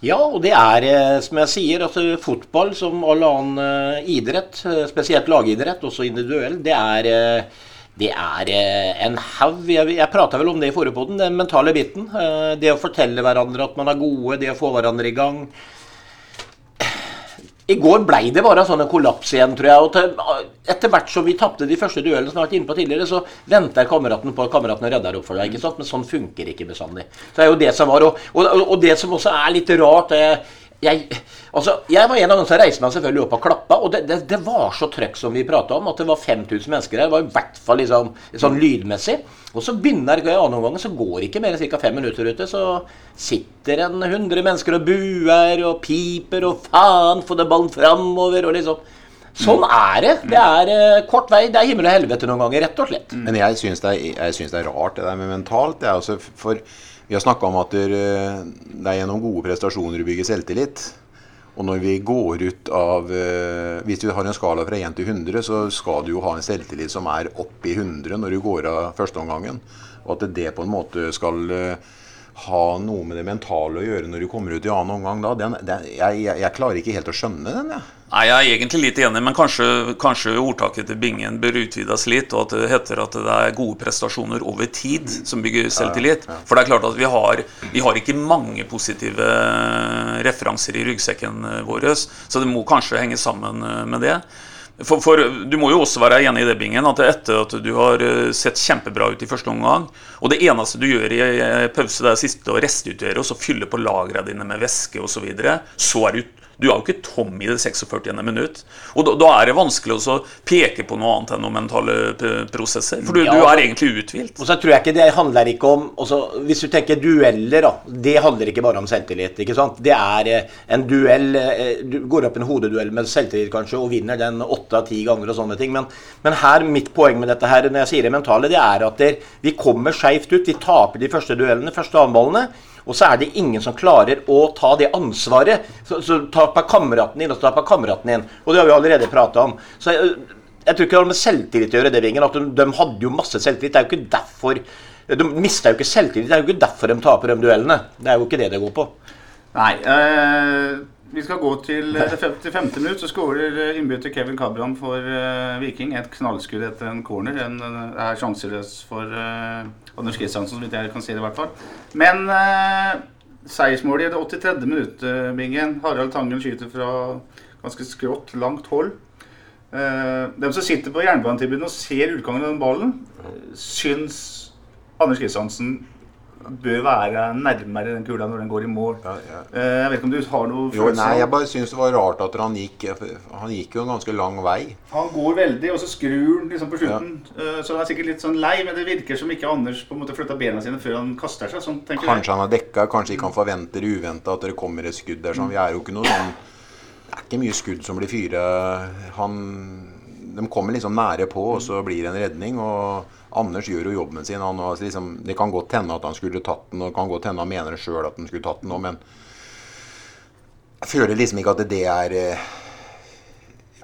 Ja, og det er, eh, som jeg sier, altså fotball som all annen eh, idrett, eh, spesielt lagidrett, også individuell, det er det er en haug Jeg, jeg prata vel om det i forrige podden, den mentale biten. Det å fortelle hverandre at man er gode, det å få hverandre i gang. I går blei det bare sånn en kollaps igjen, tror jeg. Og til, etter hvert som vi tapte de første duellene, som jeg har vært inne på tidligere, så venter kameraten på at kameraten redder opp for deg. ikke sant? Men sånn funker ikke bestandig. Så det er jo det som var, Og, og, og det som også er litt rart er, jeg, altså, jeg var en av dem som reiste meg selvfølgelig opp og klappa, og det, det, det var så trøkk som vi prata om, at det var 5000 mennesker her. Det var i hvert fall liksom, sånn lydmessig. Og så begynner jeg annen omgang, så går ikke mer enn ca. fem minutter ute, så sitter en 100 mennesker og buer og piper og faen, få den ballen framover og liksom Sånn er det. Det er eh, kort vei. Det er himmel og helvete noen ganger, rett og slett. Men jeg syns det, det er rart, det der med mentalt. Det er også for Vi har snakka om at det, det er gjennom gode prestasjoner du bygger selvtillit. Og når vi går ut av eh, Hvis du har en skala fra 1 til 100, så skal du jo ha en selvtillit som er opp i 100 når du går av førsteomgangen. Og at det på en måte skal eh, ha noe med det mentale å gjøre når du kommer ut i annen omgang da. Den, den, jeg, jeg, jeg klarer ikke helt å skjønne den, jeg. Nei, Jeg er egentlig litt enig, men kanskje, kanskje ordtaket til Bingen bør utvides litt. Og at det heter at det er gode prestasjoner over tid som bygger selvtillit. For det er klart at vi har, vi har ikke mange positive referanser i ryggsekken vår, så det må kanskje henge sammen med det. For, for, Du må jo også være enig i det, Bingen, at etter at du har eh, sett kjempebra ut i første omgang, og det eneste du gjør i pause, det er siste å restituere og så fylle på lagrene dine med væske osv., så, videre, så er du du er jo ikke tom i det 46. minutt. Og da, da, er det vanskelig å peke på noe annet enn noen mentale prosesser. For du, ja, du er egentlig uthvilt. Og så tror jeg ikke det handler ikke om også, Hvis du tenker dueller, da. Det handler ikke bare om selvtillit. ikke sant? Det er eh, en duell eh, Du går opp en hodeduell med selvtillit kanskje og vinner den åtte av ti ganger og sånne ting. Men, men, her, mitt poeng med dette her, når jeg sier det mentale, det er at der, vi kommer skeivt ut. Vi taper de første duellene, første anballene. Og så er det ingen som klarer å ta det ansvaret. Så, så på kameraten inn, og så ta på kameraten inn. Og det har vi allerede prata om. Så jeg, jeg, tror ikke det har med selvtillit å gjøre, det, Vingen. At de, de, hadde jo masse selvtillit. Det er jo ikke derfor De mista jo ikke selvtillit. Det er jo ikke derfor de taper de duellene. Det er jo ikke det det går på. Nei. Øh, vi skal gå til det 55. minutt. Så skårer innbytter Kevin Kabran for uh, Viking. Et knallskudd etter en corner. En er sjanseløs for Anders Kristiansen, så vidt jeg kan si det i hvert fall. Men uh, seiersmålet i det 83. minuttet, Bingen. Harald Tangen skyter fra ganske skrått, langt hold. Uh, de som sitter på jernbanetilbudet og ser utgangen av den ballen, syns Anders Kristiansen bør være nærmere den kula når den går i mål. Ja, ja. Jeg vet ikke om du har noe jo, Nei, jeg bare syns det var rart at han gikk Han gikk jo en ganske lang vei. Han går veldig, og så skrur han liksom på slutten. Ja. Så han er sikkert litt sånn lei, men det virker som ikke Anders på en måte flytta bena sine før han kaster seg. Sånn, kanskje han har dekka, kanskje ikke han forventer uventa at det kommer et skudd der. Sånn. Vi er jo ikke noe sånn Det er ikke mye skudd som blir fyra. De kommer liksom nære på, og så blir det en redning. og Anders gjør jo jobben sin. Han, liksom, det kan godt hende at han skulle tatt den, og det kan godt hende han mener sjøl at han skulle tatt den òg, men jeg føler liksom ikke at det er eh,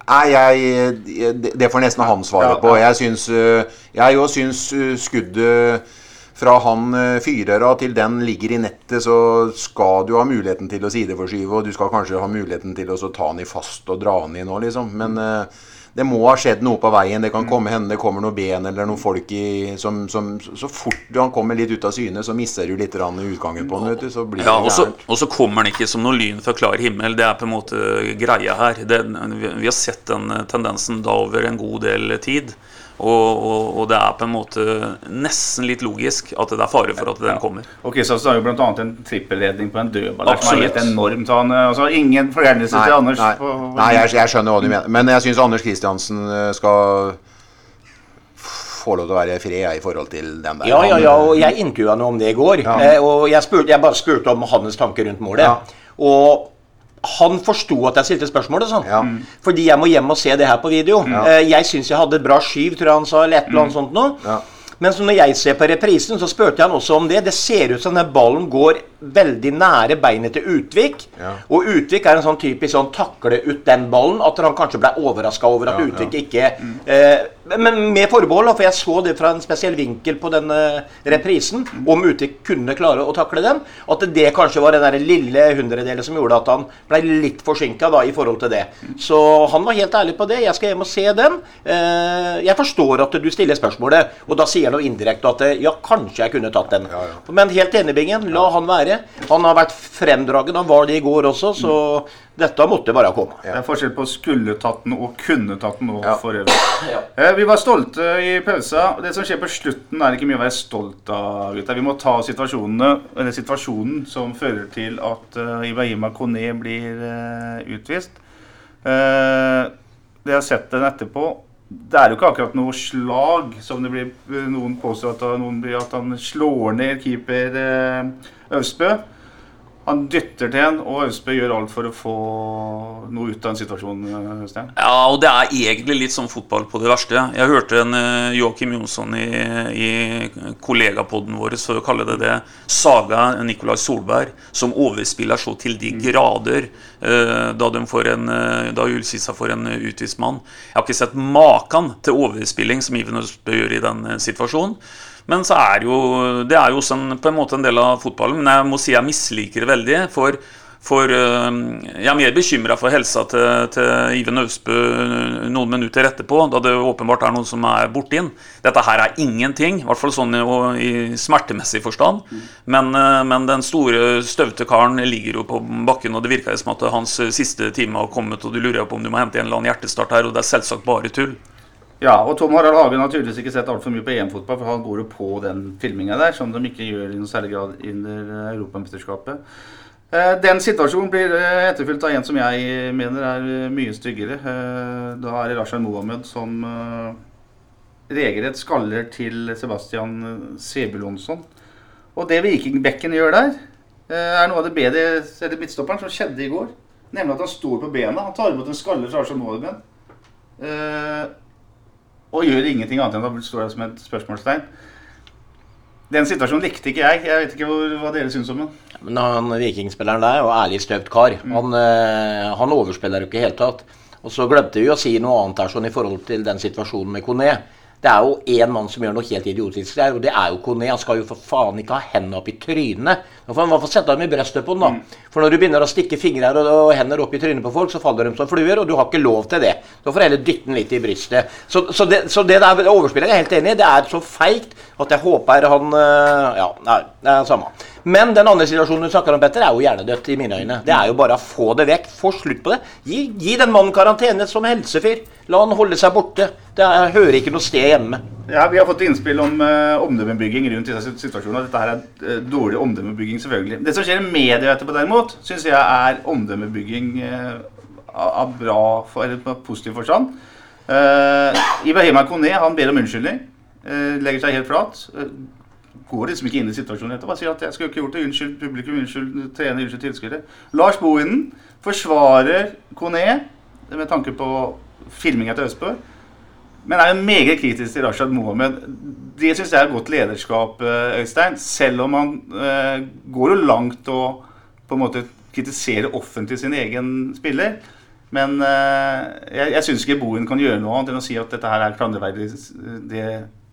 Nei, jeg, det får nesten han svare på. Jeg syns eh, Jeg òg syns eh, skuddet fra han fyrer av til den ligger i nettet, så skal du ha muligheten til å sideforskyve, og du skal kanskje ha muligheten til å ta den i fast og dra den i nå, liksom. Men det må ha skjedd noe på veien. Det kan mm. komme hende det kommer noen ben eller noen folk i, som, som, Så fort han kommer litt ut av syne, så mister du litt utgangen på den. Så blir ja, det og så kommer han ikke som noe lyn fra klar himmel. Det er på en måte greia her. Det, vi har sett den tendensen da over en god del tid. Og, og, og, det er på en måte nesten litt logisk at det er fare for at den kommer. Ok, så har jo bl.a. en trippelredning på en dødball som er helt. Han, altså, ingen forgjernelse til Anders. Nei, på, nei jeg, jeg, skjønner hva du mener. Men jeg syns Anders Kristiansen eh, skal få lov til å være fred i forhold til den der. Ja, ja, ja, og jeg intervjua noe om det i går. Ja. Eh, og jeg, spurte, jeg bare spurte om hans tanker rundt målet. Ja. Og han forsto at jeg stilte spørsmålet. sånn. Ja. Fordi jeg må hjem og se det her på video. Ja. Eh, jeg syns jeg hadde et bra skyv, tror jeg han sa. eller et eller annet mm. sånt noe. Ja. Men når jeg ser på reprisen, så spurte jeg han også om det. Det ser ut som den ballen går veldig nære beinet til Utvik. Ja. Og Utvik er en sånn typisk sånn takle ut den ballen. At han kanskje ble overraska over at ja, Utvik ikke mm. eh, Men med forbehold, for jeg så det fra en spesiell vinkel på denne reprisen. Mm. Om Utvik kunne klare å takle den. At det kanskje var den der lille hundredelen som gjorde at han ble litt forsinka i forhold til det. Mm. Så han var helt ærlig på det. Jeg skal hjem og se den. Eh, jeg forstår at du stiller spørsmålet, og da sier han noe indirekte at ja, kanskje jeg kunne tatt den. Ja, ja. Men helt enig, Bingen. La han være. Han har vært fremdragen. Han var det i går også, så dette måtte bare komme. Det er forskjell på skulle tatt den og kunne tatt den nå for øvrig. Ja. vi var stolte i pausa. Det som skjer på slutten, er ikke mye å være stolt av. gutta. Vi må ta situasjonen som fører til at uh, Ibrahima Kone blir uh, utvist. Uh, det har sett den etterpå det er jo ikke akkurat noe slag, som det blir noen påstår at, noen blir, at han slår ned keeper eh, Øvsbø. han dytter til en, og Øvstbø gjør alt for å få noe ut av en situasjon. eh, Øystein. Ja, og det er egentlig litt som fotball på det verste. Jeg hørte en uh, Joakim Jonsson i, i kollegapodden vår, for å kalle det det, saga Nicolai Solberg, som overspiller så til de grader eh, da, de får en, uh, da Ulsisa får en utvist mann. Jeg har ikke sett maken til overspilling som Iven Østbø gjør i den situasjonen. Men så er jo, det er jo også en, på en måte en del av fotballen. Men jeg må si jeg misliker det veldig. For, for øh, jeg er mer bekymra for helsa til, til Iven Austbø noen minutter etterpå, da det åpenbart er noen som er borte inn. Dette her er ingenting, i hvert fall sånn i, i smertemessig forstand. Men, øh, men den store, støvte karen ligger jo på bakken, og det virker som at hans siste time har kommet, og du lurer på om du må hente en eller annen hjertestart her, og det er selvsagt bare tull. Ja, og Tom Harald Hagen har tydeligvis ikke sett altfor mye på EM-fotball, for han går jo på den filminga der, som de ikke gjør i noen særlig grad under Europamesterskapet. Eh, Den situasjonen blir eh, etterfulgt av en som jeg mener er eh, mye styggere. Da er det Rashad Mohammed som regelrett skaller til Sebastian Sebulonsson. Og det Vikingbekken gjør der, er noe av det bedre eller midtstopperen som skjedde i går. Nemlig at han står på bena. Han tar imot en skaller fra Rashad Mohammed. Og gjør ingenting annet enn å stå der som et spørsmålstegn. Den situasjonen likte ikke jeg. Jeg vet ikke hvor, hva dere syns om den. Men han vikingspilleren der var ærlig støpt kar. Han, eh, han overspiller jo ikke i det hele tatt. Og så glemte vi å si noe annet her sånn i forhold til den situasjonen med Kone. Det er jo én mann som gjør noe helt idiotisk der, og det er jo Kone. Han skal jo for faen ikke ha hendene opp i trynet. Da får han i hvert fall sette dem i brystet på den, da. For når du begynner å stikke fingre og, og hender opp i trynet på folk, så faller de som fluer, og du har ikke lov til det. Da får du heller dytte den litt i brystet. Så, så, det, så det der overspillet er jeg helt enig i. Det er så feigt at jeg håper han øh, Ja, nei, det er det samme. Men den andre situasjonen du snakker om, Petter, er jo hjernedødt i mine øyne. Det er jo bare å få det vekk. Få slutt på det. Gi, gi den mannen karantene som helsefyr. La han holde seg borte. Det er, hører ikke noe sted hjemme. Ja, Vi har fått innspill om uh, omdømmebygging rundt disse situasjonene. Dette her er uh, dårlig omdømmebygging, selvfølgelig. Det som skjer i media etterpå, derimot, syns jeg er omdømmebygging uh, av av bra for, eller positiv forstand. Uh, Ibrahima Kone han ber om unnskyldning. eh, legger seg helt flat. eh, går liksom ikke inn i situasjonen etterpå. Sier at 'jeg skulle ikke gjort det'. Unnskyld publikum, unnskyld trener, unnskyld tilskuere. Lars Bohinen forsvarer Kone med tanke på filminga til Østbø. Men er jo meget kritisk til Rashad Mohammed. Det syns jeg er godt lederskap, eh, Øystein. Selv om han eh, går jo langt og på en måte kritiserer offentlig sin egen spiller. Men eh, jeg, jeg syns ikke Bohin kan gjøre noe annet enn å si at dette her er klanderverdig, det,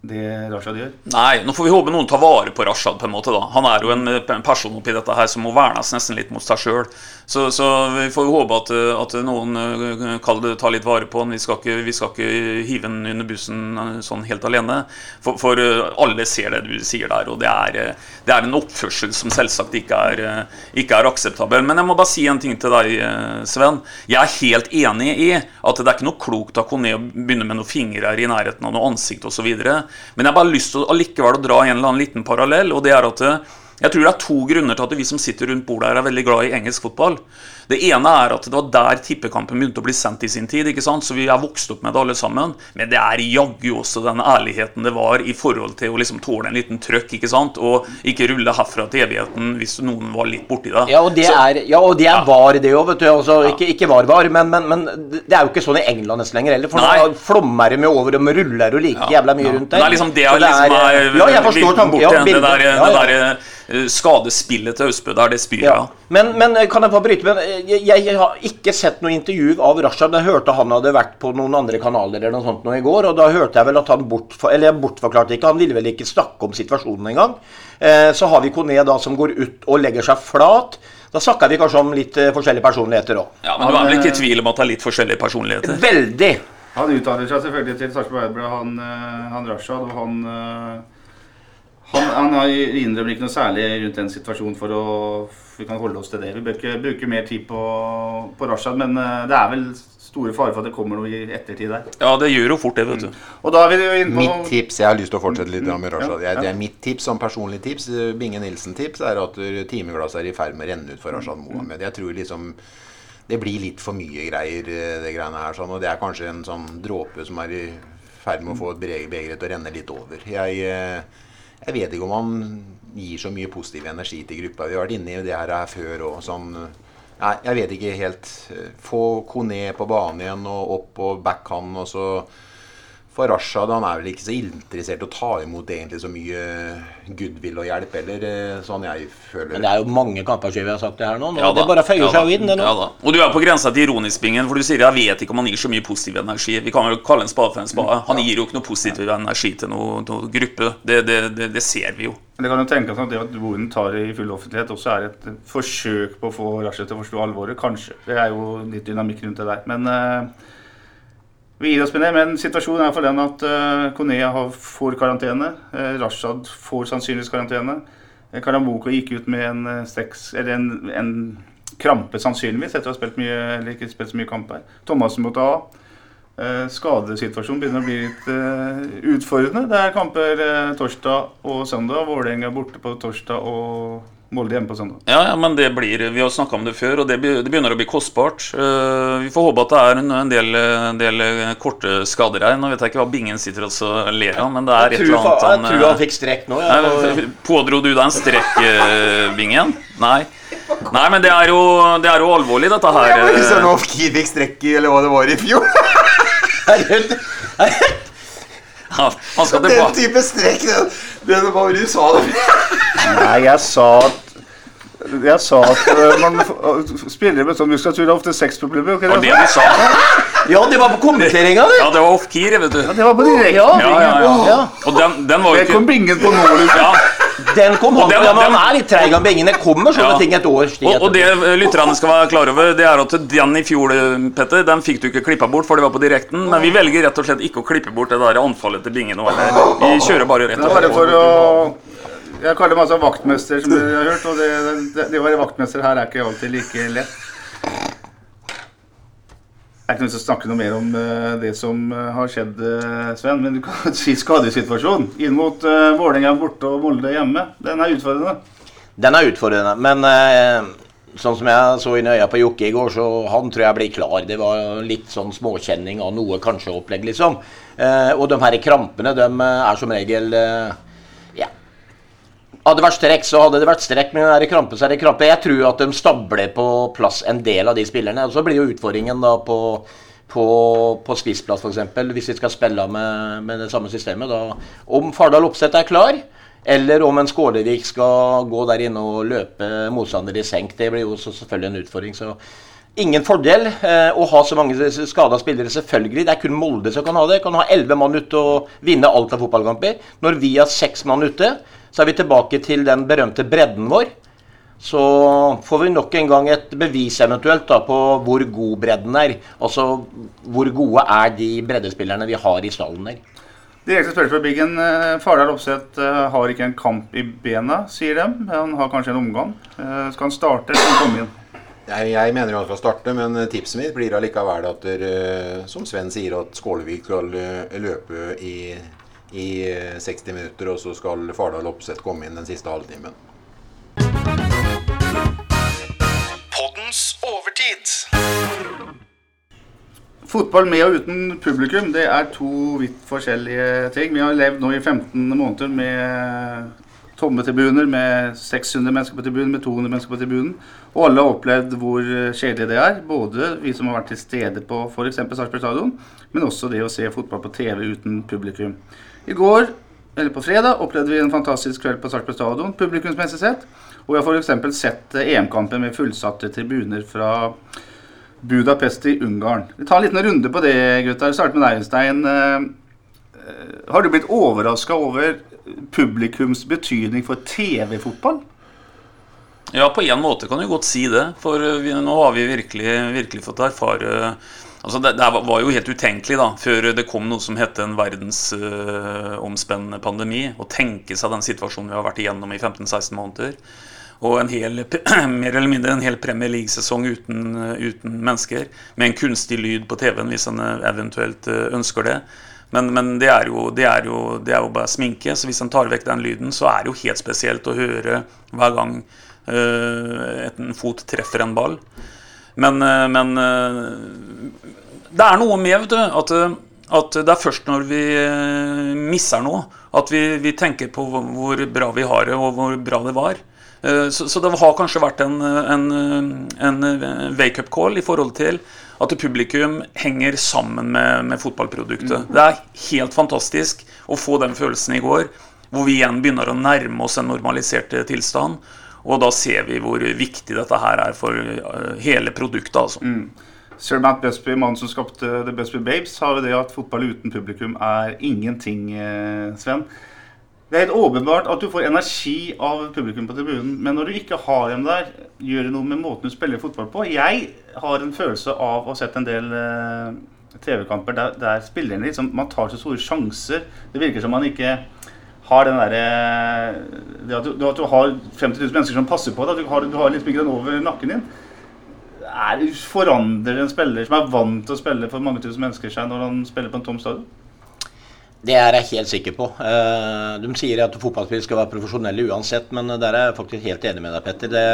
det Rashad gjør. Nei, nå får vi håpe noen tar vare på Rashad. på en måte da. Han er jo en, person oppi dette her som må vernes nesten litt mot seg sjøl. Så, så vi får håpe at, at noen eh, det, tar litt vare på han. Vi skal ikke, vi skal ikke hive han under bussen eh, sånn helt alene. For, for eh, alle ser det du sier der, og det er, det er en oppførsel som selvsagt ikke er, ikke er akseptabel. Men jeg må bare si en ting til deg, Sven. Jeg er helt enig i at det er ikke noe klokt av Kone å begynne med noen fingre i nærheten av noe ansikt osv. Men jeg har bare lyst til å å dra en eller annen liten parallell, og det er at eh, jeg tror det er to grunner til at vi som sitter rundt bordet her er veldig glad i engelsk fotball. Det ene er at det var der tippekampen begynte å bli sendt i sin tid. ikke sant? Så vi er vokst opp med det alle sammen. Men det er jaggu også den ærligheten det var i forhold til å liksom tåle en liten trøkk. ikke sant? Og ikke rulle herfra til evigheten hvis noen var litt borti det. Ja, og det Så- er, ja, og det er Ja. var, det òg. Altså, ikke, ikke var var, men, men, men det er jo ikke sånn i England nesten lenger heller. For nå flommer med over, de ruller jo like jævla mye rundt der. Det er liksom det det er liksom er, Ja, jeg forstår tanken. Ja, det der, det der eh, skadespillet til Austbø der, det spyr Ja. Men, men kan jeg få bryte med jeg, jeg, jeg har ikke sett noe intervju av Rashad. Jeg hørte han hadde vært på noen andre kanaler eller noe sånt nå i går, og da hørte jeg vel at han bortfor, eller jeg bortforklarte ikke, han ville vel ikke snakke om situasjonen engang. Eh, så har vi Kone da som går ut og legger seg flat. Da snakker vi kanskje om litt eh, forskjellige personligheter òg. Ja, Men du er vel ikke i tvil om at det er litt forskjellige personligheter? Veldig. Han uttaler seg selvfølgelig til Sarpsborg Arbeiderblad, han, eh, han Rashad, og han eh, han, han har innrømmer ikke noe særlig rundt den situasjonen for å Vi kan holde oss til det. Vi bør ikke bruke mer tid på, på Rashad, men eh, det er vel store fare for at det kommer noe i ettertid der. Ja, det gjør jo fort det, vet du. Og da er vi jo på Mitt tips Jeg har lyst til å fortsette litt med Rashad. Jeg- Det er mitt tips som personlig tips. Binge Nilsen-tips er at timeglasset er i ferd med å renne ut for Rashad Mohammed. Jeg tror liksom det blir litt for mye greier, eh, det greiene her. Sånn, og det er kanskje en sånn dråpe som er i ferd med å få et bre- beger til å renne litt over. Jeg, eh, Jeg vet ikke om han gir så mye positiv energi til gruppa. Vi har vært inne i det her før og sånn. Nei, jeg vet ikke helt. Få Kone på banen igjen og opp på backhand, og så for Rashad han er vel ikke så interessert i å ta imot egentlig så mye goodwill og hjelp heller, eh, sånn jeg føler. Men det er jo mange kamper siden vi har sagt det her nå. nå Ja det bare føyer ja seg jo inn. det nå. ja da. Og du er på grensa til ironisk, Bingen, for du sier jeg vet ikke om han gir så mye positiv energi. Vi kan vel kalle en spade for en spade. Han gir jo ikke noe positiv energi til noen noe gruppe. Det, det, det, det ser vi jo. Det kan jo tenkes at det at Boen tar det i full offentlighet, også er et forsøk på å få Rashid til å forstå alvoret. Kanskje. Det er jo litt dynamikk rundt det der. Men eh, vi gir oss med det. Men situasjonen er for den at uh, Konea har, får karantene. Uh, Rashad får sannsynligvis karantene. Uh, Karamoko gikk ut med en, uh, seks, en, en krampe, sannsynligvis, etter å ha spilt, mye, eller ikke spilt så mye kamper. Thomassen måtte ha. Uh, skadesituasjonen begynner å bli litt uh, utfordrende. Det er kamper uh, torsdag og søndag. Vålerenga borte på torsdag og Molde hjemme på søndag. Ja, ja, men det blir, Vi har snakka om det før, og det, det begynner å bli kostbart. Eh, vi får håpe at det er en, en, del, en del eh, korte skader her. Nå vet jeg ikke hva Bingen sitter og ler av, men det er et eller annet han jeg tror han fikk strekk nå. Ja, Pådro du deg en strekk, eh, Bingen? Nei. Nei, men det er jo, det er jo alvorlig, dette her. Jeg må ikke eh. sånn fikk strekk i, eller hva det var i fjor. Ja, Den type strekk, den, den var det du sa? Nei, jeg sa at jeg sa at eh, man spiller spillere med sånn muskulatur har ofte sexproblemer. Det var Okay, det vi sa. ja, det var på kommenteringa, det! Ja, det var off-keer, vet du. ja, det var på direkte. Ja. Ja, ja, ja. Og den, den var jo Det kom Bingen på nå. liksom. ja, Den kom han den- den- han er litt treig av bingene. Det kommer sånne Ja. ting et år. og, og det eh, lytterne skal være klar over, det er at den i fjor, eh, Petter, den fikk du ikke klippa bort, for det var på direkten. Men vi velger rett og slett ikke å klippe bort det der anfallet til Bingen nå. Vi kjører bare rett og er bare slett. for å Jeg kaller meg altså vaktmester, som dere har hørt. Og det, det, det å være vaktmester her er ikke alltid like lett. Jeg er ikke noe til å snakke noe mer om uh, det som uh, har skjedd, uh, Sven. Men du kan si skadesituasjonen inn mot Vålerenga borte og Molde hjemme. Den er utfordrende. Den er utfordrende, men sånn som jeg så inn i øya på Jokke i går, så han tror jeg blir klar. Det var litt sånn småkjenning av noe kanskje opplegg, liksom. Eh, og de her krampene, de er som regel eh. Hadde det vært strekk, så hadde det vært strekk, men er det krampe, så er det krampe. Jeg tror at de stabler på plass en del av de spillerne. Og så blir jo utfordringen da på på, på spissplass, f.eks., hvis vi skal spille med, med det samme systemet. Da, om Fardal Opseth er klar, eller om en Skålevik skal gå der inne og løpe motstander i senk. Det blir jo selvfølgelig en utfordring. så Ingen fordel eh, å ha så mange skada spillere, selvfølgelig. Det er kun Molde som kan ha det. Kan ha elleve mann ute og vinne alt av fotballkamper. Når vi har seks mann ute, så er vi tilbake til den berømte bredden vår. Så får vi nok en gang et bevis eventuelt da, på hvor god bredden er. Altså hvor gode er de breddespillerne vi har i stallen der. Direkte spørsmål fra Biggen. Eh, Fardal Opseth eh, har ikke en kamp i bena, sier de. Han har kanskje en omgang. Eh, Skal han starte eller skal han komme inn? Jeg, jeg mener han skal starte, men tipset mitt blir allikevel at der, som Sven sier, at Skålevik skal løpe i, i eh, 60 minutter, og så skal Fardal Opseth komme inn den siste halvtimen. Poddens overtid. Fotball med og uten publikum det er to vidt forskjellige ting. Vi har levd nå i 15 måneder med tomme tribuner, med 600 mennesker på tribunen, med 200 mennesker på tribunen. Og alle har opplevd hvor kjedelig det er. Både vi som har vært til stede på f.eks. Sarpsborg stadion, men også det å se fotball på TV uten publikum. I går, eller på fredag, opplevde vi en fantastisk kveld på Sarpsborg stadion, publikumsmessig sett. Og vi har f.eks. sett EM-kampen med fullsatte tribuner fra Budapest i Ungarn. Vi tar en liten runde på det, gutter. Vi starter med deg, Øystein. Eh, eh, Har du blitt overraska over publikums betydning for TV-fotball? Ja, på en måte kan du godt si det. For eh, vi, nå har vi virkelig, virkelig fått erfare Altså det, det var jo helt utenkelig da, før det kom noe som het en verdensomspennende pandemi. Å tenke seg den situasjonen vi har vært igjennom i 15-16 måneder. Og en hel, mer eller mindre en hel Premier League-sesong uten, uten mennesker. Med en kunstig lyd på TV-en hvis en eventuelt eh, ønsker det. Men, men det, er jo, det, er jo, det er jo bare sminke, så hvis han tar vekk den lyden, så er det jo helt spesielt å høre hver gang uh, en fot treffer en ball. Men, eh, men eh, det er noe med vet du, at At det er først når vi misser noe, at vi, vi tenker på hvor bra vi har det, og hvor bra det var. Eh, Så, så det har kanskje vært en, en, en wake-up call i forhold til at publikum henger sammen med, med fotballproduktet. Det er helt fantastisk å få den følelsen i går, hvor vi igjen begynner å nærme oss en normalisert eh, tilstand. Og da ser vi hvor viktig dette her er for eh, hele produktet. altså. Sir Matt Busby, mannen som skapte The Busby Babes, sa jo det at fotball uten publikum er ingenting, eh, Sven. Det er helt åpenbart at du får energi av publikum på tribunen, men når du ikke har dem der, gjør det noe med måten du spiller fotball på. Jeg har en følelse av å ha sett en del eh, TV-kamper der, der spillerne liksom, man tar så store sjanser. Det virker som man ikke har den derre det at, du- at du har 50 000 mennesker som passer på deg. Du har, du har liksom ikke den over nakken din er, forandrer en spiller som er vant til å spille for mange tusen mennesker seg når han spiller på en tom stadion? Det er jeg helt sikker på. Eh, De sier at fotballspillere skal være profesjonelle uansett, men der er jeg faktisk helt enig med deg, Petter. Det,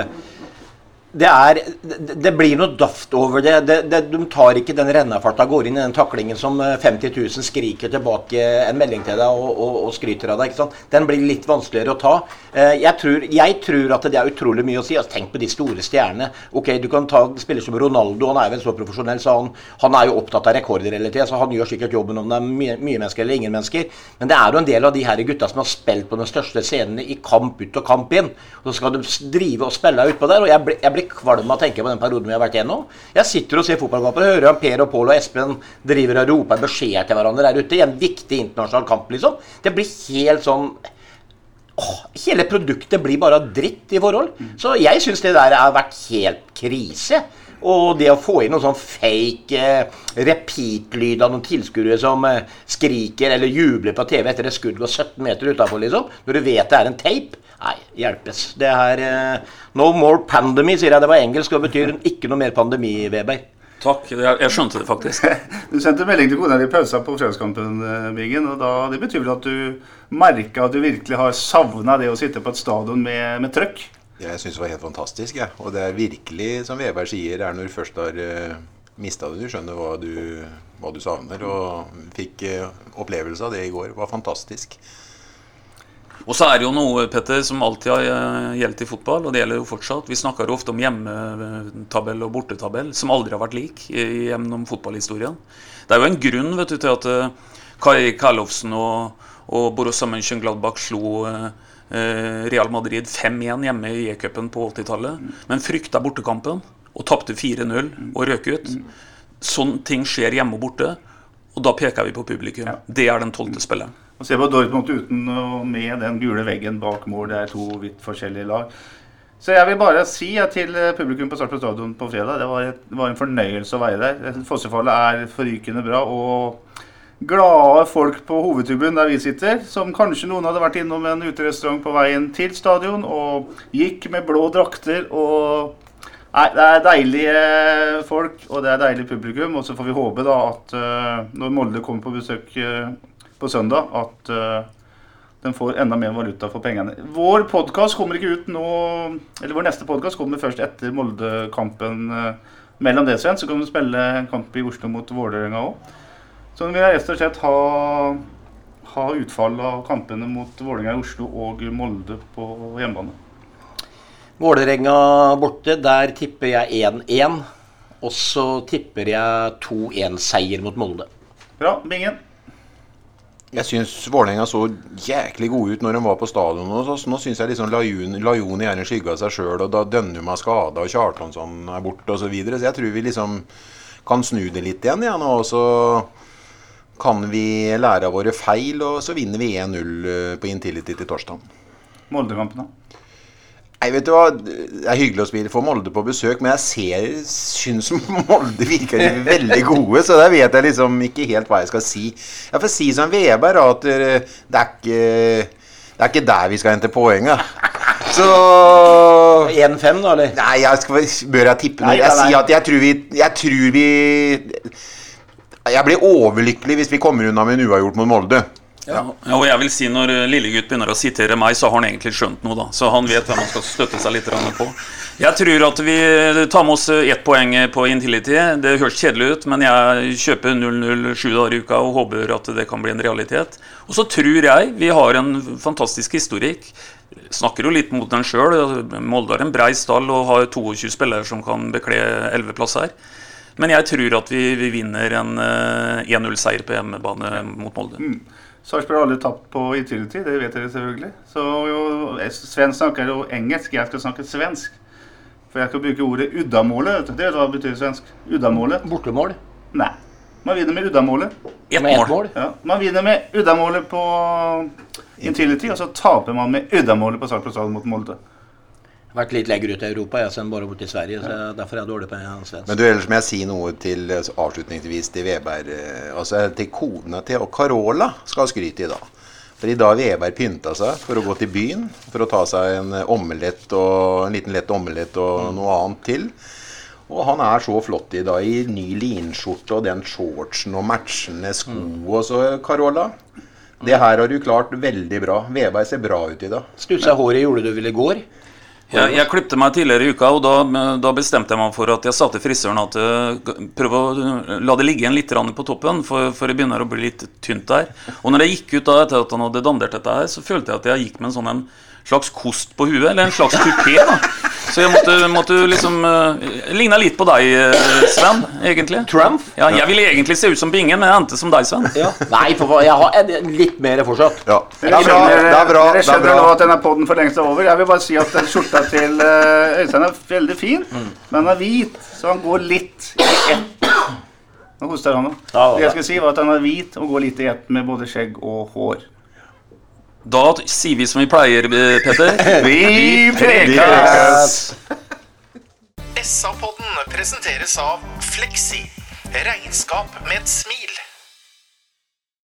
det, er, det, blir noe daft over det. det, det de tar ikke den rennefarta går inn i den taklingen som eh, 50 000 skriker tilbake en melding til deg og, og, og skryter av deg. ikke sant? Den blir litt vanskeligere å ta. Eh, Jeg tror, jeg tror at det er utrolig mye å si. Altså, tenk på de store stjernene. Ok, Du kan ta spiller som Ronaldo, han er vel så profesjonell, så han, han er jo opptatt av rekorder hele tida. Så han gjør sikkert jobben om det er mye, mye mennesker eller ingen mennesker. Men det er jo en del av de her gutta som har spilt på den største scenen i kamp ut og kamp inn. Og så skal de drive og spille utpå der. Og jeg blir, jeg blir kvalm av å tenke på den perioden vi har vært igjennom. Jeg sitter og ser fotballkamper og hører om Per og Pål og Espen driver og roper beskjeder til hverandre der ute i en viktig internasjonal kamp, liksom. Det blir helt sånn Åh, hele produktet blir bare dritt i forhold. Så jeg syns det der har vært helt krise. Og det å få inn noen sånn fake eh, repeat-lyd av noen tilskuere som eh, skriker eller jubler på TV etter et skudd går 17 meter utafor, liksom, når du vet det er en tape Nei, hjelpes. Det er uh, No more pandemy, sier jeg. Det var engelsk og betyr ikke noe mer pandemi, Weber. Takk. Jeg, jeg skjønte det faktisk. Du sendte melding til kona di i pausa på fredagskampen, eh, Bingen. og da, Det betyr vel at du merka at du virkelig har savna det å sitte på et stadion med, med trøkk? Jeg syns det var helt fantastisk. Ja. Og det er virkelig, som Veberg sier, er når du først har uh, mista det, du skjønner hva du, hva du savner. Og fikk uh, opplevelse av det i går. Det var fantastisk. Og så er det jo noe Petter, som alltid har eh, gjeldt i fotball, og det gjelder jo fortsatt. Vi snakker jo ofte om hjemmetabell og bortetabell, som aldri har vært lik gjennom fotballhistorien. Det er jo en grunn vet du, til at eh, Kai Karlovsen og, og Borussia Mönchengladbach slo eh, Real Madrid 5-1 hjemme i E-cupen på 80-tallet, men frykta bortekampen og tapte 4-0 og røk ut. Sånne ting skjer hjemme og borte, og da peker vi på publikum. Det er den tolvte spilleren. Og se på Dortmund uten og med den gule veggen bak mål. Det er to vidt forskjellige lag. Så jeg vil bare si til eh, publikum på Sarpsborg stadion på fredag det var, et, det var en fornøyelse å være der. Fossefallet er forrykende bra. og glade folk på hovedtribunen der vi sitter, som kanskje noen hadde vært innom en uterestaurant på veien til stadion og gikk med blå drakter og Nei, det er deilige folk, og det er deilig publikum. Og så får vi håpe da at eh, når Molde kommer på besøk eh, på søndag, at eh, den får enda mer valuta for pengene. Vår podkast kommer ikke ut nå Eller vår neste podkast kommer først etter Molde-kampen. eh, mellom det, Sven, så kan vi spille en kamp i Oslo mot Vålerenga òg. Så vi vil rett og slett ha, ha utfall av kampene mot Vålerenga i Oslo og Molde på hjemmebane. Vålerenga borte, der tipper jeg 1-1. Og så tipper jeg 2-1-seier mot Molde. Bra. Bingen. Jeg syns Vålerenga så jæklig gode ut når de var på stadion. Og så, nå syns jeg liksom Lajoni en skygge av seg sjøl, og da Dønnum er skada, og Kjartansson er borte osv. Så, videre. så jeg tror vi liksom kan snu det litt igjen. Nå, og så kan vi lære av våre feil, og så vinner vi 1-0 på Intility til torsdag. Moldekampen, da. Nei, vet du hva, Det er hyggelig å spille for Molde på besøk, men jeg ser, syns Molde virker veldig gode, så der vet jeg liksom ikke helt hva jeg skal si. Jeg får si som Veberg, at eh, det er ikke det er ikke der vi skal hente poeng, da. Så 1-5, da, eller? Nei, jeg skal, bør jeg tippe noe? Jeg sier at jeg tror vi Jeg tror vi Jeg blir overlykkelig hvis vi kommer unna med en uavgjort mot Molde. Ja, og jeg vil si Når eh, lillegutt begynner å sitere meg, så har han egentlig skjønt noe. da Så han vet hvem han skal støtte seg litt på. Jeg tror at vi tar med oss ett poeng på Intility. Det høres kjedelig ut, men jeg kjøper 0-0 dager i uka og håper at det kan bli en realitet. Og så tror jeg vi har en fantastisk historikk. Snakker jo litt mot den sjøl. Molde har en brei stall og har 22 spillere som kan bekle 11 plasser. Men jeg tror at vi, vi vinner en eh, 1-0-seier på hjemmebane mot Molde. Sarpsborg har aldri tapt på Intility, det vet dere selvfølgelig. Så jo, Sven snakker jo engelsk, jeg skal snakke svensk. For jeg skal bruke ordet uddamålet. vet du. Det vet du hva betyr svensk? Uddamålet? Bortemål Nei. Man vinner med uddamålet. Ett ett mål. mål. Ja. Man vinner med uddamålet på Intility, og så taper man med uddamålet på Sarpsborg stadion mot Molde. Vært litt lenger ut i Europa jeg, enn bare borte i Sverige. så jeg, Derfor er jeg dårlig på svensk. Men du, ellers må jeg si noe til eh, avslutningsvis til Veberg. eh, Altså til kona til og Carola skal ha skryt i dag. For i dag har Veberg pynta seg for å gå til byen. For å ta seg en eh, omelett og en liten lett omelett og noe annet til. Og han er så flott i dag i ny linskjorte og den shortsen og matchende sko og så, Carola. Det her har du klart veldig bra. Veberg ser bra ut i dag. Stussa håret gjorde du vel i går? Jeg, jeg klipte meg tidligere i uka, og da, da bestemte jeg meg for at jeg sa til frisøren at uh, prøv å uh, la det ligge igjen litt på toppen, for, for det begynner å bli litt tynt der. Og når jeg gikk ut da etter at han hadde dandert dette her, så følte jeg at jeg gikk med en sånn en slags kost på huet, eller en slags kupé. da. Så jeg måtte, måtte liksom uh, Ligna litt på deg, uh, Sven, egentlig. Trump? Ja, jeg ville egentlig se ut som Bingen, men jeg endte som deg, Sven. Ja. Nei, for jeg har en, litt mer fortsatt. Ja, det er bra. Det er bra. dere er skjønner nå at denne podden for lengst er over. Jeg vil bare si at den skjorta til eh, Øystein er veldig fin, men den er hvit, så han går litt i ett. Nå hoster han, nå. Ja, Det jeg skulle si, var at han er hvit og går litt i ett med både skjegg og hår. Da sier vi som vi pleier, eh, Petter. Vi prekes! SA-podden presenteres av Fleksi. Regnskap med et smil.